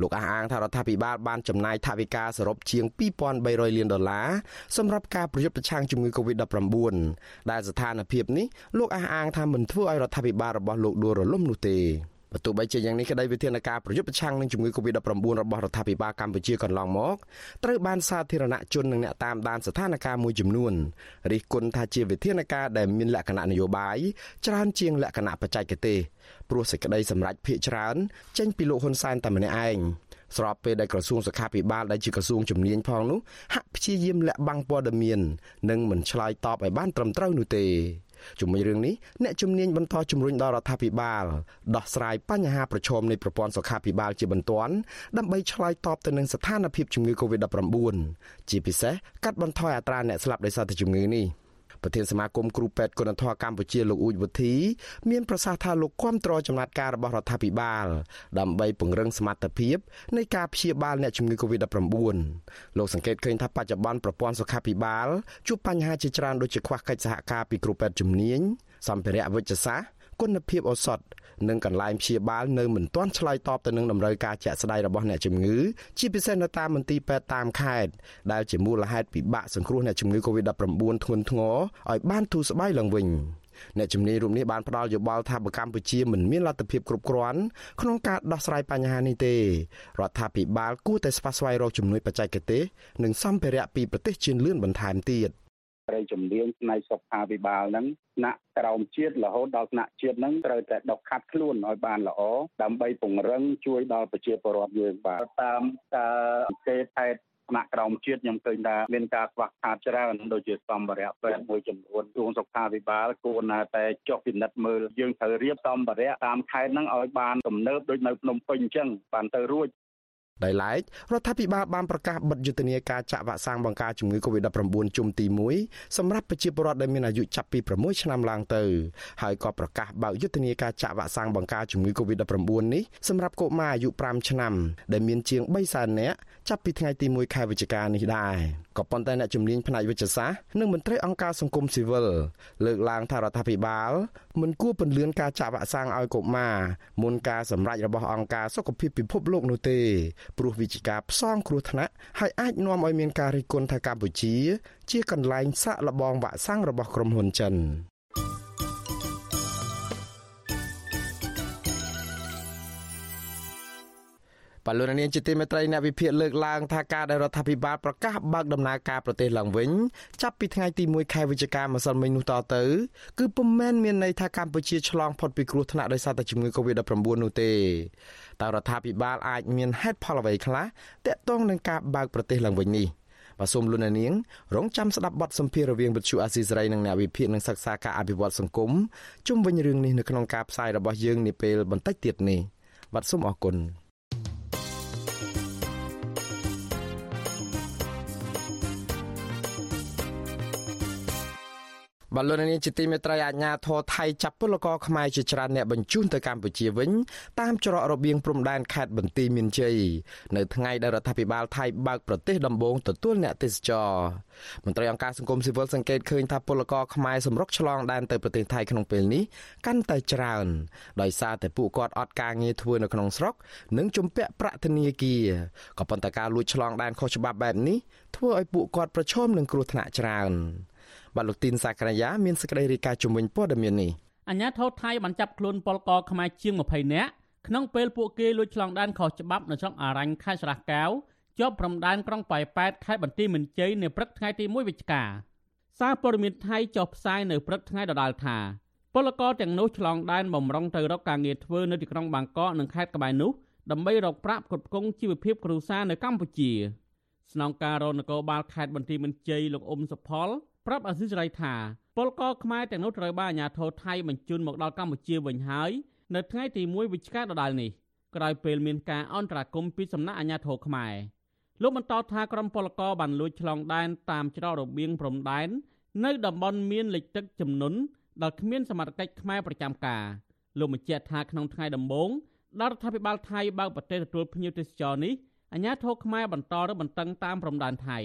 លោកអះអាងថារដ្ឋាភិបាលបានចំណាយថវិកាសរុបជាង2300លានដុល្លារសម្រាប់ការប្រយុទ្ធប្រឆាំងជំងឺ Covid-19 ដែលស្ថានភាពនេះលោកអះអាងថាមិនធ្វើឲ្យរដ្ឋាភិបាលរបស់លោកដួលរលំនោះទេ បើទោះបីជាយ៉ាងនេះក្តីវិធានការប្រយុទ្ធប្រឆាំងនឹងជំងឺ Covid-19 របស់រដ្ឋាភិបាលកម្ពុជាកន្លងមកត្រូវបានសាធារណជននិងអ្នកតាមដានស្ថានភាពមួយចំនួនរិះគន់ថាជាវិធានការដែលមានលក្ខណៈនយោបាយច្រើនជាងលក្ខណៈបច្ចេកទេសព្រោះសេចក្តីសម្រេចភាកច្រើនចេញពីលោកហ៊ុនសែនតែម្នាក់ឯងស្របពេលដែលក្រសួងសុខាភិបាលដែលជាក្រសួងជំនាញផងនោះហាក់ព្យាយាមលាក់បាំងព័ត៌មាន និងមិនឆ្លើយតបឲ្យបានត្រឹមត្រូវនោះទេ ជាមួយរឿងនេះអ្នកជំនាញបន្តជំរុញដល់រដ្ឋាភិបាលដោះស្រាយបញ្ហាប្រឈមនៃប្រព័ន្ធសុខាភិបាលជាបន្ទាន់ដើម្បីឆ្លើយតបទៅនឹងស្ថានភាពជំងឺ Covid-19 ជាពិសេសកាត់បន្ថយអត្រាអ្នកស្លាប់ដោយសារតែជំងឺនេះ។ ប្រធានសមាគមគ្រូពេទ្យគុណធម៌កម្ពុជាលោកអ៊ូចវុធីមានប្រសាសន៍ថាលោកគាំទ្រចំណាត់ការរបស់រដ្ឋាភិបាល ដើម្បីពង្រឹងសមត្ថភាពនៃការព្យាបាលអ្នកជំងឺ Covid-19 លោកសង្កេតឃើញថាបច្ចុប្បន្នប្រព័ន្ធសុខាភិបាលជួបបញ្ហាជាច្រើនដូចជាខ្វះកិច្ចសហការពីគ្រូពេទ្យជំនាញសម្ភារៈវិទ្យាសាស្ត្រ គុណភាពឱសថនិងកន្លែងព្យាបាលនៅមិនទាន់ឆ្លើយតបទៅនឹងតម្រូវការជាក់ស្ដែងរបស់អ្នកជំងឺជាពិសេសនៅតាមមន្ទីរពេទ្យតាមខេត្តដែលជាមូលហេតុពិបាកសង្គ្រោះអ្នកជំងឺ Covid-19 ធ្ងន់ធ្ងរឲ្យបានធូរស្បើយឡើងវិញអ្នកជំនាញរូបនេះបានផ្ដល់យោបល់ថាបើកម្ពុជាមិនមានលទ្ធភាពគ្រប់គ្រាន់ក្នុងការដោះស្រាយបញ្ហានេះទេរដ្ឋាភិបាលគួរតែស្វះស្វែងរកជំនួយបច្ចេកទេសនិងសម្ភារៈពីប្រទេសជឿនលឿនបន្ថែមទៀត។ ត្រីជំនាញផ្នែកសុខាភិបាលហ្នឹងថ្នាក់ក្រោមជាតិរហូតដល់ថ្នាក់ជាតិហ្នឹងត្រូវតែដកខាត់ខ្លួនឲ្យបានល្អដើម្បីពង្រឹងជួយដល់ប្រជាពលរដ្ឋយើងបាទតាមការអង្កេតហេតុថ្នាក់ក្រោមជាតិខ្ញុំឃើញថាមានការខ្វះខាតច្រើនដូចជាសម្ភារៈពេទ្យមួយចំនួនគ្រោងសុខាភិបាលគួរណាតែចុះពិនិត្យមើលយើងត្រូវរៀបសម្ភារៈតាមខេត្តហ្នឹងឲ្យបានទំនើបដូចនៅភ្នំពេញអញ្ចឹងបានទៅរួច ដោយឡែករដ្ឋាភិបាលបានប្រកាសបិទយុទ្ធនាការចាក់វ៉ាក់សាំងបង្ការជំងឺ Covid-19 ជុំទី1សម្រាប់ប្រជាពលរដ្ឋដែលមានអាយុចាប់ពី6ឆ្នាំឡើងទៅហើយក៏ប្រកាសបើកយុទ្ធនាការចាក់វ៉ាក់សាំងបង្ការជំងឺ Covid-19 នេះសម្រាប់កុមារអាយុ5ឆ្នាំដែលមានជាង3សែននាក់ចាប់ពីថ្ងៃទី1ខែវិច្ឆិកានេះដែរ ក៏ប៉ុន្តែអ្នកជំនាញផ្នែកវិទ្យាសាស្ត្រនិងមន្ត្រីអង្គការសង្គមស៊ីវិលលើកឡើងថារដ្ឋាភិបាលមិនគួរពន្យាការចាក់វ៉ាក់សាំងឲ្យកុមារមុនការសម្រេចរបស់អង្គការសុខភាពពិភពលោកនោះទេព្រោះវិជាការផ្សងគ្រោះថ្នាក់ហើយអាចនាំឲ្យមានការរិះគន់ថាកម្ពុជា ជាកន្លែងសាក់លបងវ៉ាក់សាំងរបស់ក្រុមហ៊ុនចិន បលូននាងជាទីមេត្រីអ្នកវិភាគលើកឡើងថាការដែលរដ្ឋាភិបាលប្រកាសបើកដំណើរការប្រទេសឡើងវិញចាប់ពីថ្ងៃទី1ខែវិច្ឆិកាម្សិលមិញនោះតទៅគឺពុំមែនមានន័យថាកម្ពុជាឆ្លងផុតពីគ្រោះថ្នាក់ដោយសារតែជំងឺ Covid-19 នោះទេតើរដ្ឋាភិបាលអាចមានហេតុផលអ្វីខ្លះទាក់ទងនឹងការបើកប្រទេសឡើងវិញនេះបាទសូមលុននាងរងចាំស្ដាប់បទសម្ភាសន៍រវាងវិទ្យុអាស៊ីសេរីនិងអ្នកវិភាគនឹងសិក្សាការអភិវឌ្ឍសង្គមជុំវិញរឿងនេះនៅក្នុងការផ្សាយរបស់យើងនាពេលបន្តិចទៀតនេះបាទសូមអរគុណ បលូននាងជាទីមេត្រីអាជ្ញាធរថៃចាប់ពលករខ្មែរជាច្រើនអ្នកបញ្ជូនទៅកម្ពុជាវិញតាមច្រករបៀងព្រំដែនខេត្តបន្ទាយមានជ័យនៅថ្ងៃដែលរដ្ឋាភិបាលថៃបើកប្រទេសដំបូងទទួលអ្នកទេសចរមន្ត្រីអង្គការសង្គមស៊ីវិលសង្កេតឃើញថាពលករខ្មែរសម្រុកឆ្លងដែនទៅប្រទេសថៃក្នុងពេលនេះកាន់តែច្រើនដោយសារតែពួកគាត់អត់ការងារធ្វើនៅក្នុងស្រុកនិងជំពាក់ប្រាក់ធនាគារក៏ប៉ុន្តែការលួចឆ្លងដែនខុសច្បាប់បែបនេះធ្វើឲ្យពួកគាត់ប្រឈមនឹងគ្រោះថ្នាក់ច្រើន បាទលោកទីនសាករាយាមានសេចក្តីរាយការណ៍ជំវិញព័ត៌មាននេះអាញាធរថៃបានចាប់ខ្លួនពលករខ្មែរជាង20នាក់ក្នុងពេលពួកគេលួចឆ្លងដែនខុសច្បាប់នៅស្រុកអារ៉ាញ់ខេត្តស្រះកែវជាប់ព្រំដែនក្រុងប៉ៃប៉ែតខេត្តបន្ទាយមានជ័យនៅព្រឹកថ្ងៃទី1វិច្ឆិកាសារព័ត៌មានថៃចុះផ្សាយនៅព្រឹកថ្ងៃដដែលថាពលករទាំងនោះឆ្លងដែនបំរុងទៅរកការងារធ្វើនៅទីក្រុងបាងកកនិងខេត្តក្បែរនោះដើម្បីរកប្រាក់ផ្គត់ផ្គង់ជីវភាពគ្រួសារនៅកម្ពុជាស្នងការរនគរបាលខេត្តបន្ទាយមានជ័យលោកអ៊ុំសុផល ប្រាប់អាស៊ីសេរីថាពលករខ្មែរទាំងនោះត្រូវបានអាជ្ញាធរថៃបញ្ជូនមកដល់កម្ពុជាវិញហើយនៅថ្ងៃទី1វិច្ឆិកាដដែលនេះក្រោយពេលមានការអន្តរាគមន៍ពីសំណាក់អាជ្ញាធរខ្មែរលោកបន្តថាក្រុមពលករបានលួចឆ្លងដែនតាមច្រករបៀងព្រំដែននៅតំបន់មានលិចទឹកចំនួនដែលគ្មានសមត្ថកិច្ចខ្មែរប្រចាំការលោកបញ្ជាក់ថាក្នុងថ្ងៃដំបូងដល់រដ្ឋាភិបាលថៃបើកប្រទេសទទួលភ្ញៀវទេសចរនេះអាជ្ញាធរខ្មែរបន្តរឹតបន្តឹងតាមព្រំដែនថៃ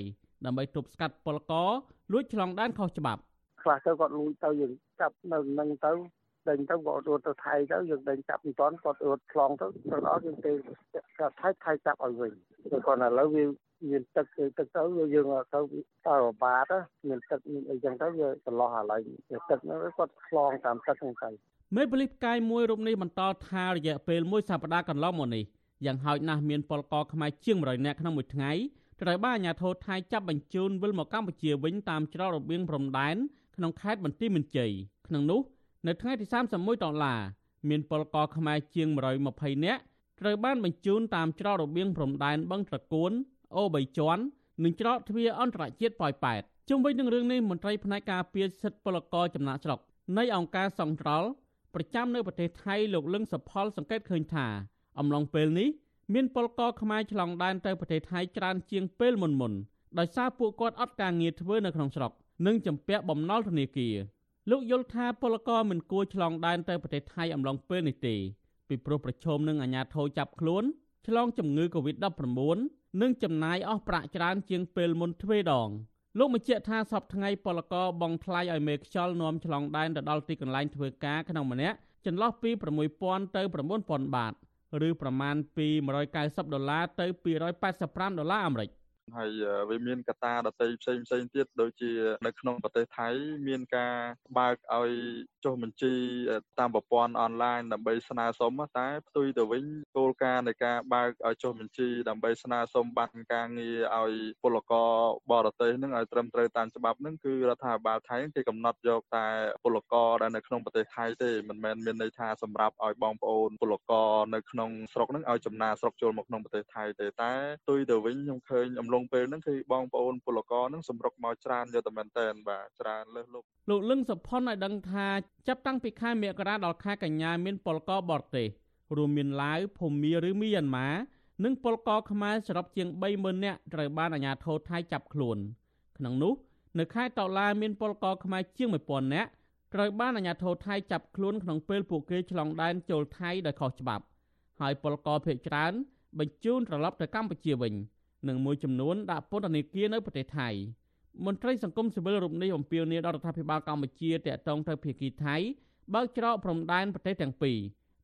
ដើម្បីទប់ស្កាត់ពលករលួចឆ្លងដែនខុសច្បាប់ខ្លះទៅគាត់លួចទៅយើងចាប់នៅនឹងទៅដេញទៅគាត់រត់ទៅថៃទៅយើងដេញចាប់មិនតាន់គាត់រត់ឆ្លងទៅទៅដល់យើងទេគាត់ថៃថៃចាប់ឲ្យវិញគាត់ឥឡូវវាមានទឹកទឹកទៅយើងទៅតើរបាតមានទឹកមានអីចឹងទៅវាចន្លោះអាឡ័យទឹកហ្នឹងគាត់ឆ្លងតាមទឹកហ្នឹងទៅមេប៉ូលីសផ្កាយមួយរូបនេះបន្តថារយៈពេលមួយសប្តាហ៍កន្លងមកនេះយ៉ាងហោចណាស់មានពលករខ្មែរជាង100នាក់ក្នុងមួយថ្ងៃ ត្រូវបានអាជ្ញាធរថៃចាប់បញ្ជូនវិលមកកម្ពុជាវិញតាមច្រករបៀងព្រំដែនក្នុងខេត្តបន្ទាយមានជ័យក្នុងនោះ នៅថ្ងៃទី31ដុល្លារមានពលករខ្មែរជាង120នាក់ត្រូវបានបញ្ជូនតាមច្រករបៀងព្រំដែនបឹងត្រកួនអូបីជាន់និងច្រកទ្វារអន្តរជាតិប៉ោយប៉ែតជុំវិញនឹងរឿងនេះមន្ត្រីផ្នែកការពារសិទ្ធិពលករចំណាក់ស្រុកនៃអង្គការសង្ត្រល់ប្រចាំនៅប្រទេសថៃលោកលឹងសុផលសង្កេតឃើញថា អំឡុងពេលនេះ មានពលករខ្មែរឆ្លងដែនទៅប្រទេសថៃច្រើនជាងពេលមុនមុនដោយសារពួកគាត់អត់ការងារធ្វើនៅក្នុងស្រុកនិងជំពាក់បំណុលធនាគារលោកយល់ថាពលករមិនគួរឆ្លងដែនទៅប្រទេសថៃអំឡុងពេលនេះទេពីព្រោះប្រឈមនឹងអាញាធរចាប់ខ្លួនឆ្លងជំងឺ Covid-19 និងចំណាយអស់ប្រាក់ច្រើនជាងពេលមុនទ្វេដងលោកបញ្ជាក់ថាសពថ្ងៃពលករបងថ្លៃឲ្យមេខ្យល់នាំឆ្លងដែនទៅដល់ទីកន្លែងធ្វើការក្នុងម្នាក់ចន្លោះពី6000ទៅ9000បាត ឬប្រមាណពី190ដុល្លារទៅ285ដុល្លារអាមេរិក ហើយវាមានកត្តាដទៃផ្សេងផ្សេងទៀតដូចជានៅក្នុងប្រទេសថៃមានការបើកឲ្យចុះបញ្ជីតាមប្រព័ន្ធអនឡាញដើម្បីស្នើសុំតែផ្ទុយទៅវិញគោលការណ៍នៃការបើកឲ្យចុះបញ្ជីដើម្បីស្នើសុំបានការងារឲ្យពលករបរទេសនឹងឲ្យត្រឹមត្រូវតាមច្បាប់នឹងគឺរដ្ឋាភិបាលថៃគេកំណត់យកតែពលករដែលនៅក្នុងប្រទេសថៃទេមិនមែនមានន័យថាសម្រាប់ឲ្យបងប្អូនពលករនៅក្នុងស្រុកនឹងឲ្យចំណាស្រុកចូលមកក្នុងប្រទេសថៃទេតែផ្ទុយទៅវិញខ្ញុំឃើញអំឡុងពេលហ្នឹងគឺបងប្អូនពលករហ្នឹងសម្រុកមកច្រើនយកតែមែនតែនបាទច្រើនលើសលប់លោកលឹងសុផុនឲ្យដឹងថាចាប់តាំងពីខែមករាដល់ខែកញ្ញាមានពលករបរទេសរួមមានឡាវភូមាឬមីយ៉ាន់ម៉ានិងពលករខ្មែរសរុបជាង30000នាក់ត្រូវបានអាជ្ញាធរថៃចាប់ខ្លួន ក្នុងនោះនៅខែតុលាមានពលករខ្មែរជាង1000នាក់ត្រូវបានអាជ្ញាធរថៃចាប់ខ្លួនក្នុងពេលពួកគេឆ្លងដែនចូលថៃដោយខុសច្បាប់ ហើយពលករភៀសច្រើន បញ្ជូនត្រឡប់ទៅកម្ពុជាវិញ និងមួយចំនួនដាក់ពន្ធនាគារនៅប្រទេសថៃមន្ត្រីសង្គមស៊ីវិលរូបនេះអំពាវនាវដល់រដ្ឋាភិបាលកម្ពុជាតាក់ទងទៅភាគីថៃបើកច្រកព្រំដែនប្រទេសទាំងពីរ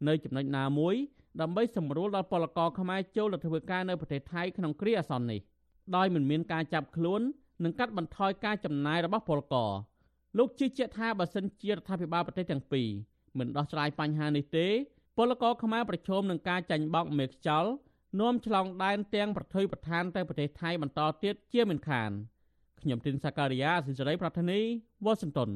នៅចំណុចណាមួយដើម្បីសម្រួលដល់ពលករខ្មែរចូលទៅធ្វើការនៅប្រទេសថៃក្នុងគ្រាអាសន្ននេះដោយមិនមានការចាប់ខ្លួននិងកាត់បន្ថយការចំណាយរបស់ពលករលោកជឿជាក់ថាបើសិនជារដ្ឋាភិបាលប្រទេសទាំងពីរមិនដោះស្រាយបញ្ហានេះទេពលករខ្មែរប្រឈមនឹងការចាញ់បោកមេខ្យល់ នាំឆ្លងដែនទាំងប្រថុយប្រឋានទៅប្រទេសថៃបន្តទៀតជាមិនខានខ្ញុំទីនសាការីយ៉ាសិរីប្រធានីវ៉ាស៊ីនតោន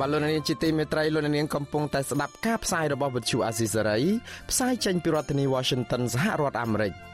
បាទលោកនាងជាទីមេត្រីលោកនាងកំពុងតែស្ដាប់ការផ្សាយរបស់វិទ្យុអាស៊ីសេរីផ្សាយចេញពីរដ្ឋធានី Washington សហរដ្ឋអាមេរិក។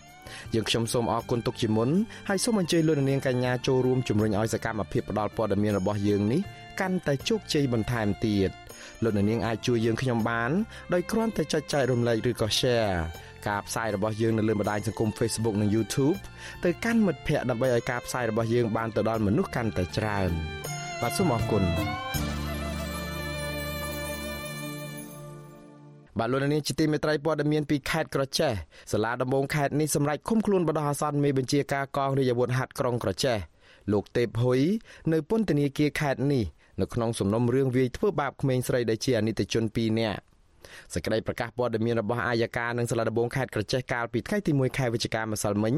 យើងខ្ញុំសូមអរគុណទុកជាមុនហើយសូមអញ្ជើញលោកនាងកញ្ញាចូលរួមជំរុញឲ្យសកម្មភាពផ្តល់ព័ត៌មានរបស់យើងនេះកាន់តែជោគជ័យបន្ថែមទៀតលោកនាងអាចជួយយើងខ្ញុំបានដោយគ្រាន់តែចុចចែករំលែកឬក៏ Share ការផ្សាយរបស់យើងនៅលើបណ្ដាញសង្គម Facebook និង YouTube ទៅកាន់មិត្តភ័ក្តិដើម្បីឲ្យការផ្សាយរបស់យើងបានទៅដល់មនុស្សកាន់តែច្រើនបាទសូមអរគុណ បាទលោកនាងជាទីមេត្រីព័ត៌មានពីខេត្តក្រចេះសាលាដំបងខេត្តនេះសម្រេចឃុំខ្លួនបដិអាសន្នមេបញ្ជាការកងរាជអាវុធហត្ថក្រុងក្រចេះលោកទេពហ៊ុយនៅពន្ធនាគារខេត្តនេះនៅក្នុងសំណុំរឿងវាយធ្វើបាបក្មេងស្រីដែលជាអនិច្ចជន2នាក់ សេចក្តីប្រកាសព័ត៌មានរបស់អាយកានិងសាលាដំបងខេត្តក្រចេះកាលពីថ្ងៃទី1ខែវិច្ឆិកាម្សិលមិញ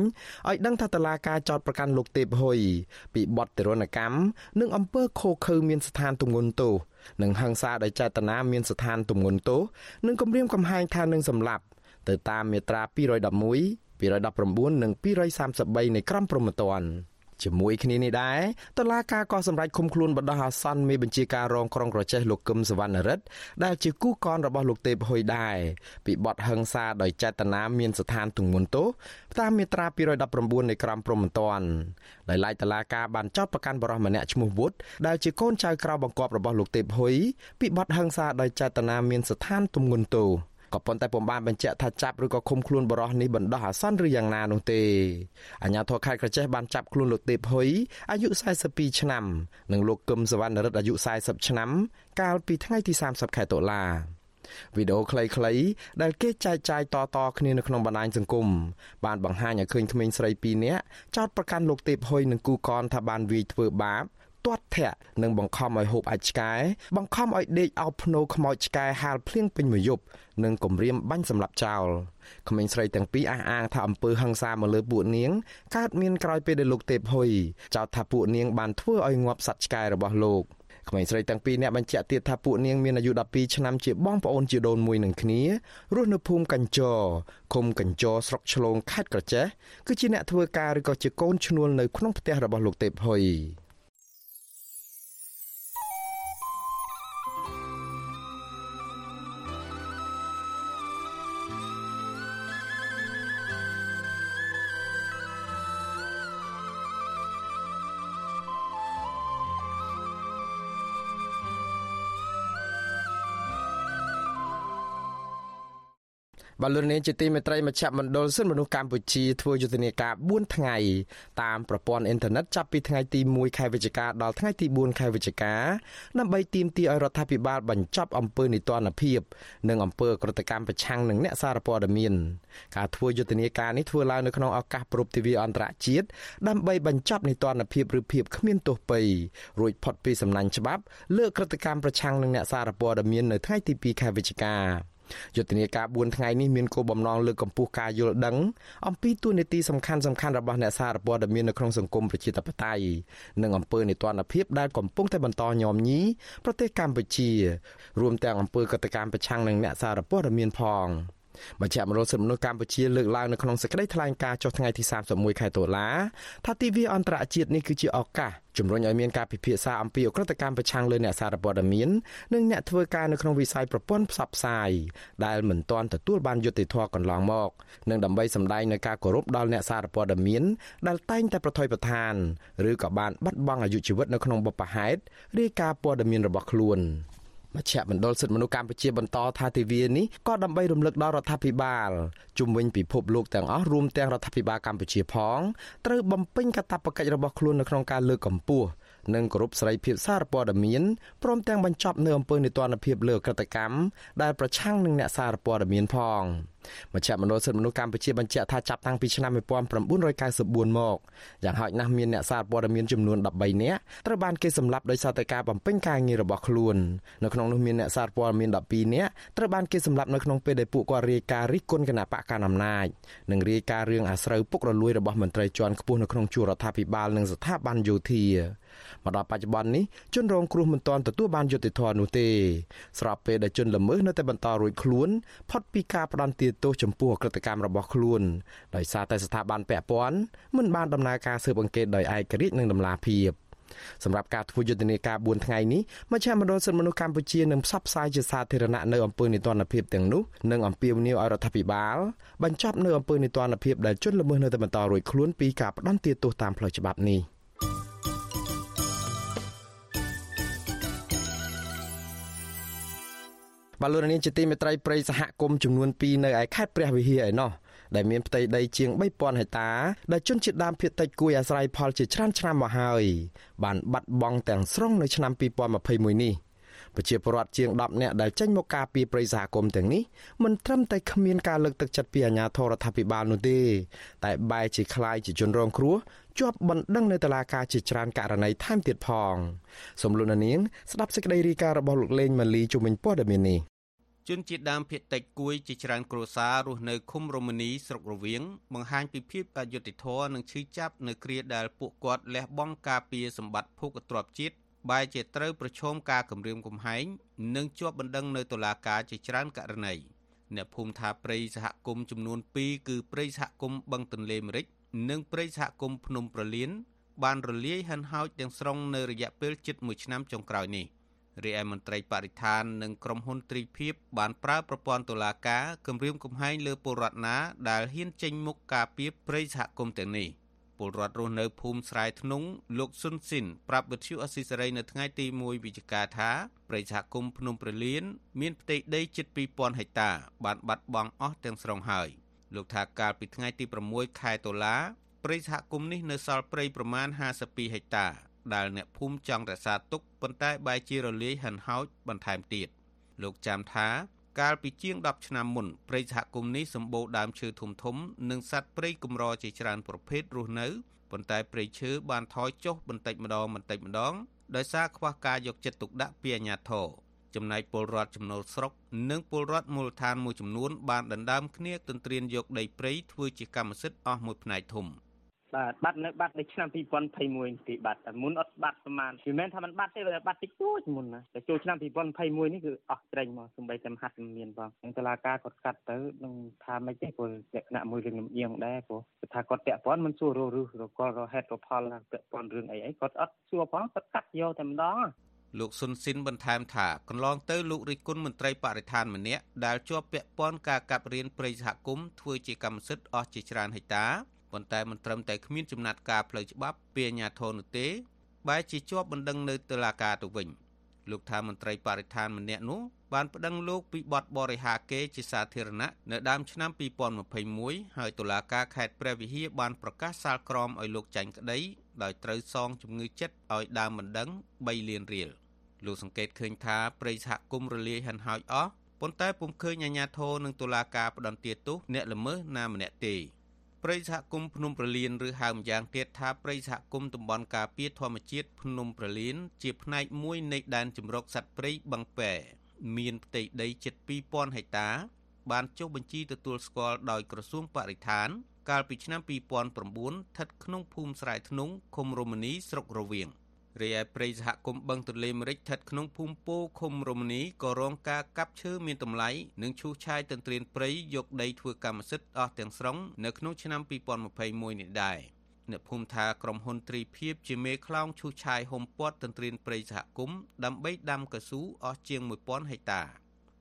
ឲ្យដឹងថាតឡាការចោតប្រកាន់លោកទេពហ៊ុយពីបទទរណកម្មនិងអំពើខូខើមានស្ថានទម្ងន់ទោសនិងហិង្សាដោយចេតនាមានស្ថានទម្ងន់ទោសនិងគំរាមកំហែងថានឹងសម្លាប់ទៅតាមមាត្រា211 219និង233នៃក្រមព្រហ្មទណ្ឌ ជាមួយគ្នានេះដែរតឡាការក៏សម្រេចឃុំខ្លួនបណ្ដោះអាសន្នមេបញ្ជាការរងក្រុងក្រចេះលោកកឹមសវណ្ណរិទ្ធដែលជាគូកនរបស់លោកទេពហ៊ុយដែរពីបទហិង្សាដោយចេតនាមានស្ថានទម្ងន់ទោសតាមមាត្រា219នៃក្រមព្រហ្មទណ្ឌដោយឡែកតឡាការបានចោទប្រកាន់បរិសម្នាក់ឈ្មោះវុតដែលជាកូនចៅក្រៅបង្គាប់របស់លោកទេពហ៊ុយពីបទហិង្សាដោយចេតនាមានស្ថានទម្ងន់ទោស ក៏ប៉ុន្តែពុំបានបញ្ជាក់ថាចាប់ឬក៏ឃុំខ្លួនបរិះនេះបណ្ដោះអាសន្នឬយ៉ាងណានោះទេអាជ្ញាធរខេត្តក្រចេះបានចាប់ខ្លួនលោកទេពហ៊ុយអាយុ42ឆ្នាំនិងលោកកឹមសវណ្ណរិទ្ធអាយុ40ឆ្នាំ កាលពីថ្ងៃទី30ខែតុលាវីដេអូខ្លីៗដែលគេចែកចាយតៗគ្នានៅក្នុងបណ្ដាញសង្គមបានបង្ហាញឲ្យឃើញក្មេងស្រី2នាក់ចោទប្រកាន់លោកទេពហ៊ុយនិងគូកនថាបានវាយធ្វើបាប ទាត់ធាក់និងបង្ខំឲ្យហូបអាចឆ្កែបង្ខំឲ្យដេកអោបភ្នោខ្មោចឆ្កែហាលភ្លៀងពេញមួយយប់និងគំរាមបាញ់សម្លាប់ចោលក្មេងស្រីទាំងពីរអះអាងថាអំពើហិង្សាមកលើពួកនាងកើតមានក្រោយពេលដែលលោកទេពហ៊ុយចោទថាពួកនាងបានធ្វើឲ្យងាប់សត្វឆ្កែរបស់លោកក្មេងស្រីទាំងពីរនាក់បញ្ជាក់ទៀតថាពួកនាងមានអាយុ12ឆ្នាំជាបងប្អូនជាដូនមួយនឹងគ្នារស់នៅភូមិកញ្ចរឃុំកញ្ចរស្រុកឆ្លងខេត្តក្រចេះគឺជាអ្នកធ្វើការឬក៏ជាកូនឈ្នួលនៅក្នុងផ្ទះរបស់លោកទេពហ៊ុយ បលូននាងជាទីមេត្រីមជ្ឈមណ្ឌលសិទ្ធិមនុស្សកម្ពុជាធ្វើយុទ្ធនាការ4ថ្ងៃតាមប្រព័ន្ធអ៊ីនធឺណិតចាប់ពីថ្ងៃទី1ខែវិច្ឆិកាដល់ថ្ងៃទី4ខែវិច្ឆិកាដើម្បីទាមទារឲ្យរដ្ឋាភិបាលបញ្ចប់អំពើនីតិរដ្ឋភាពនិងអំពើក្រតកម្មប្រឆាំងនឹងអ្នកសារព័ត៌មានការធ្វើយុទ្ធនាការនេះធ្វើឡើងនៅក្នុងឱកាសប្រពៃទិវាអន្តរជាតិដើម្បីបញ្ចប់នីតិរដ្ឋភាពឬភាពគ្មានទោសពៃរួចផុតពីសំណាញ់ច្បាប់លើក្រតកម្មប្រឆាំងនឹងអ្នកសារព័ត៌មាននៅថ្ងៃទី2ខែវិច្ឆិកា យុទ្ធនាការ4ថ្ងៃនេះមានគោលបំណងលើកកម្ពស់ការយល់ដឹងអំពីទួនាទីសំខាន់សំខាន់របស់អ្នកសារព័ត៌មាននៅក្នុងសង្គមប្រជាធិបតេយ្យនិងអំពើនីតិរដ្ឋភាពដែលកំពុងតែបន្តញោមញីប្រទេសកម្ពុជា រួមទាំងអំពើកតកម្មប្រឆាំងនឹងអ្នកសារព័ត៌មានផង។ មជ្ឈមណ្ឌលសិទ្ធិមនុស្សកម្ពុជាលើកឡើងនៅក្នុងសេចក្តីថ្លែងការណ៍ចុះថ្ងៃទី31ខែតុលាថាទិវាអន្តរជាតិនេះគឺជាឱកាសជំរុញឲ្យមានការពិភាក្សាអំពីអក្រិតកម្មប្រឆាំងលើអ្នកសារព័ត៌មាននិងអ្នកធ្វើការនៅក្នុងវិស័យប្រព័ន្ធផ្សព្វផ្សាយដែលមិនទាន់ទទួលបានយុត្តិធម៌កន្លងមកនិងដើម្បីសម្ដែងនូវការគោរពដល់អ្នកសារព័ត៌មានដែលតែងតែប្រថុយប្រថានឬក៏បានបាត់បង់អាយុជីវិតនៅក្នុងបបហេតុរាយការណ៍ព័ត៌មានរបស់ខ្លួន មជ្ឈមណ្ឌលសិទ្ធិមនុស្សកម្ពុជាបន្តថាទិវានេះក៏ដើម្បីរំលឹកដល់រដ្ឋាភិបាលជំវិញពិភពលោកទាំងអស់រួមទាំងរដ្ឋាភិបាលកម្ពុជាផងត្រូវបំពេញកាតព្វកិច្ចរបស់ខ្លួននៅក្នុងការលើកកម្ពស់ និងគោរពសេរីភាពសារព័ត៌មានព្រមទាំងបញ្ចប់នៅអំពើនីតិរដ្ឋភាពលើក្រតកម្មដែលប្រឆាំងនឹងអ្នកសារព័ត៌មានផងមជ្ឈមណ្ឌលសិទ្ធិមនុស្សកម្ពុជាបញ្ជាក់ថាចាប់តាំងពីឆ្នាំ1994មកយ៉ាងហោចណាស់មានអ្នកសារព័ត៌មានចំនួន13នាក់ត្រូវបានគេសម្លាប់ដោយសារតែការបំពេញការងាររបស់ខ្លួននៅក្នុងនោះមានអ្នកសារព័ត៌មាន12នាក់ត្រូវបានគេសម្លាប់នៅក្នុងពេលដែលពួកគាត់រាយការណ៍រិះគន់គណៈបកកណ្ដាលអំណាចនិងរាយការណ៍រឿងអាស្រូវពុករលួយរបស់មន្ត្រីជាន់ខ្ពស់នៅក្នុងជួររដ្ឋាភិបាលនិងស្ថាប័នយោធា មកដល់បច្ចុប្បន្ននេះជនរងគ្រោះមិនទាន់ទទួលបានយុត្តិធម៌នោះទេស្របពេលដែលជនល្មើសនៅតែបន្តរួចខ្លួនផុតពីការផ្ដន្ទាទោសចំពោះអក្រកម្មរបស់ខ្លួនដោយសារតែស្ថាប័នពាក់ព័ន្ធមិនបានដំណើរការស៊ើបអង្កេតដោយឯករាជ្យនិងតម្លាភាពសម្រាប់ការធ្វើយុទ្ធនាការ4ថ្ងៃនេះមជ្ឈមណ្ឌលសិទ្ធិមនុស្សកម្ពុជានឹងផ្សព្វផ្សាយជាសាធារណៈនៅអំពើនីតិរដ្ឋភាពទាំងនោះនិងអំពាវនាវឲ្យរដ្ឋាភិបាលបញ្ចប់នៅអំពើនីតិរដ្ឋភាពដែលជនល្មើសនៅតែបន្តរួចខ្លួនពីការផ្ដន្ទាទោសតាមផ្លូវច្បាប់នេះ បលូននាងជាទីមេត្រីព្រៃសហគមន៍ចំនួន2នៅឯខេត្តព្រះវិហារឯណោះដែលមានផ្ទៃដីជាង3000ហិកតាដែលជនជាតិដើមភាគតិចគួយអាស្រ័យផលជាច្រើនឆ្នាំមកហើយបានបាត់បង់ទាំងស្រុងនៅឆ្នាំ2021នេះប្រជាពលរដ្ឋជាង10នាក់ដែលចេញមកការពីប្រិយសហគមន៍ទាំងនេះមិនត្រឹមតែគ្មានការលើកទឹកចិត្តពីអាជ្ញាធររដ្ឋាភិបាលនោះទេតែបែរជាคล้ายជាជនរងគ្រោះជាប់បណ្ដឹងនៅតុលាការជាច្រើនករណីថែមទៀតផងសំលុននាងស្ដាប់សេចក្តីរាយការណ៍របស់លោកលេងម៉ាលីជុំវិញព័ត៌មាននេះ ជនជាតិដើមភាគតិចគួយជាច្រើនគ្រួសាររស់នៅឃុំរមនីស្រុករវៀងបង្ហាញពីភាពអយុត្តិធម៌និងឈឺចាប់នៅគ្រាដែលពួកគាត់លះបង់ការពារសម្បត្តិភូកទ្របជាតិបែរជាត្រូវប្រឈមការគំរាមកំហែងនិងជាប់បណ្ដឹងនៅតុលាការជាច្រើនករណីអ្នកភូមិថាព្រៃសហគមន៍ចំនួន2គឺព្រៃសហគមន៍បឹងទន្លេមេរិចនិងព្រៃសហគមន៍ភ្នំប្រលៀនបានរលាយហិនហោចទាំងស្រុងនៅរយៈពេលជិត1ឆ្នាំចុងក្រោយនេះ។ រីឯមន្ត្រីបរិស្ថាននិងក្រុមហ៊ុនទ្រីភិបបានប្រើប្រព័ន្ធតុលាការគម្រាមកំហែងលើពលរដ្ឋណាដែលហ៊ានចេញមុខការពីព្រៃសហគមន៍ទាំងនេះពលពលរដ្ឋរស់នៅភូមិស្រែធ្នង់លោកស៊ុនស៊ីនប្រាប់វិទ្យុអស៊ីសេរីនៅថ្ងៃទី1វិច្ឆិកាថាប្រៃសហគមន៍ភ្នំប្រលៀនមានផ្ទៃដីជិត2000ហិកតាបានបាត់បង់អស់ទាំងស្រុងហើយលោកថាកាលពីថ្ងៃទី6ខែតុលាព្រៃសហគមន៍នេះនៅសល់ព្រៃប្រមាណ52ហិកតា ដែលអ្នកភូមិចង់រក្សាទុកប៉ុន្តែបែរជារលាយហិនហោចបន្ថែមទៀតលោកចាំថាកាលពីជាង10ឆ្នាំមុនព្រៃសហគមន៍នេះសម្បូរដើមឈើធំធំ និងសត្វព្រៃកម្រជាច្រើនប្រភេទរស់នៅប៉ុន្តែព្រៃឈើបានថយចុះបន្តិចម្ដងបន្តិចម្ដងដោយសារខ្វះការយកចិត្តទុកដាក់ពីអាជ្ញាធរចំណែកពលរដ្ឋចំណូលស្រុក និងពលរដ្ឋមូលដ្ឋានមួយចំនួនបានដណ្ដើមគ្នាទន្ទ្រានយកដីព្រៃធ្វើជាកម្មសិទ្ធិអស់មួយផ្នែកធំ។ បាទបាត់នៅបាត់នៅឆ្នាំ2021ទីបាត់តែមុនអត់បាត់ប្រហែលវាមិនថាมันបាត់ទេវាបាត់តិចតួចមុនណាតែចូលឆ្នាំ2021នេះគឺអស់ត្រេញមកសំបីតែមហាត់មានបងនឹងតឡាការគាត់កាត់ទៅនឹងថាមិនទេព្រោះលក្ខណៈមួយរឿងលំអៀងដែរព្រោះថាគាត់តាក់ព័ន្ធមិនសួររស់ឬរកលរហេតុរផលតាក់ព័ន្ធរឿងអីអីគាត់អត់សួរផងគាត់កាត់យកតែម្ដងលោកស៊ុនស៊ីនបន្ថែមថាកន្លងទៅលោករិទ្ធគុណមន្ត្រីបរិស្ថានម្នាក់ដែលជាប់ពាក់ព័ន្ធការកាប់រៀនព្រៃសហគមន៍ធ្វើជាកម្មសិទ្ធិអស់ជាច្រើនហិកតា ប៉ុន្តែមិនត្រឹមតែគ្មានចំណាត់ការផ្លូវច្បាប់ពីអាជ្ញាធរនោះទេបែរជាជាប់បណ្ដឹងនៅតុលាការទៅវិញលោកថាមន្ត្រីបរិស្ថានម្នាក់នោះបានប្តឹងលោកពីបទបរិហាកេជាសាធារណៈនៅដើមឆ្នាំ2021ហើយតុលាការខេត្តព្រះវិហារបានប្រកាសសាលក្រមឲ្យលោកចាញ់ក្តីដោយត្រូវសងជំងឺចិត្តឲ្យដើមបណ្ដឹង3លានរៀលលោកសង្កេតឃើញថាព្រៃសហគមន៍រលាយហិនហោចអស់ប៉ុន្តែពុំឃើញអាជ្ញាធរនិងតុលាការផ្តន្ទាទោសអ្នកល្មើសណាម្នាក់ទេ ព្រៃសហគមន៍ភ្នំប្រលៀនឬហៅម្យ៉ាងទៀតថាព្រៃសហគមន៍តំបន់ការពារធម្មជាតិភ្នំប្រលៀនជាផ្នែកមួយនៃដែនជម្រកសត្វព្រៃបឹងពែមានផ្ទៃដីជិត2000ហិកតា បានចុះបញ្ជីទទួលស្គាល់ដោយក្រសួងបរិស្ថាន កាលពីឆ្នាំ2009ស្ថិតក្នុងភូមិស្រែធ្នង់ឃុំរមនីស្រុករវៀង រីឯព្រៃសហគមន៍បឹងទន្លេមេរិចស្ថិតក្នុងភូមិពោឃុំរមនីក៏រងការកាប់ឈើមានតម្លៃនិងឈូសឆាយទន្ទ្រានព្រៃយកដីធ្វើកម្មសិទ្ធិអស់ទាំងស្រុងនៅក្នុងឆ្នាំ2021នេះដែរអ្នកភូមិថាក្រុមហ៊ុនទ្រីភិបជាមេខ្លោងឈូសឆាយហុំព័ទ្ធទន្ទ្រានព្រៃសហគមន៍ដើម្បីដាំកៅស៊ូអស់ជាង1000ហិកតា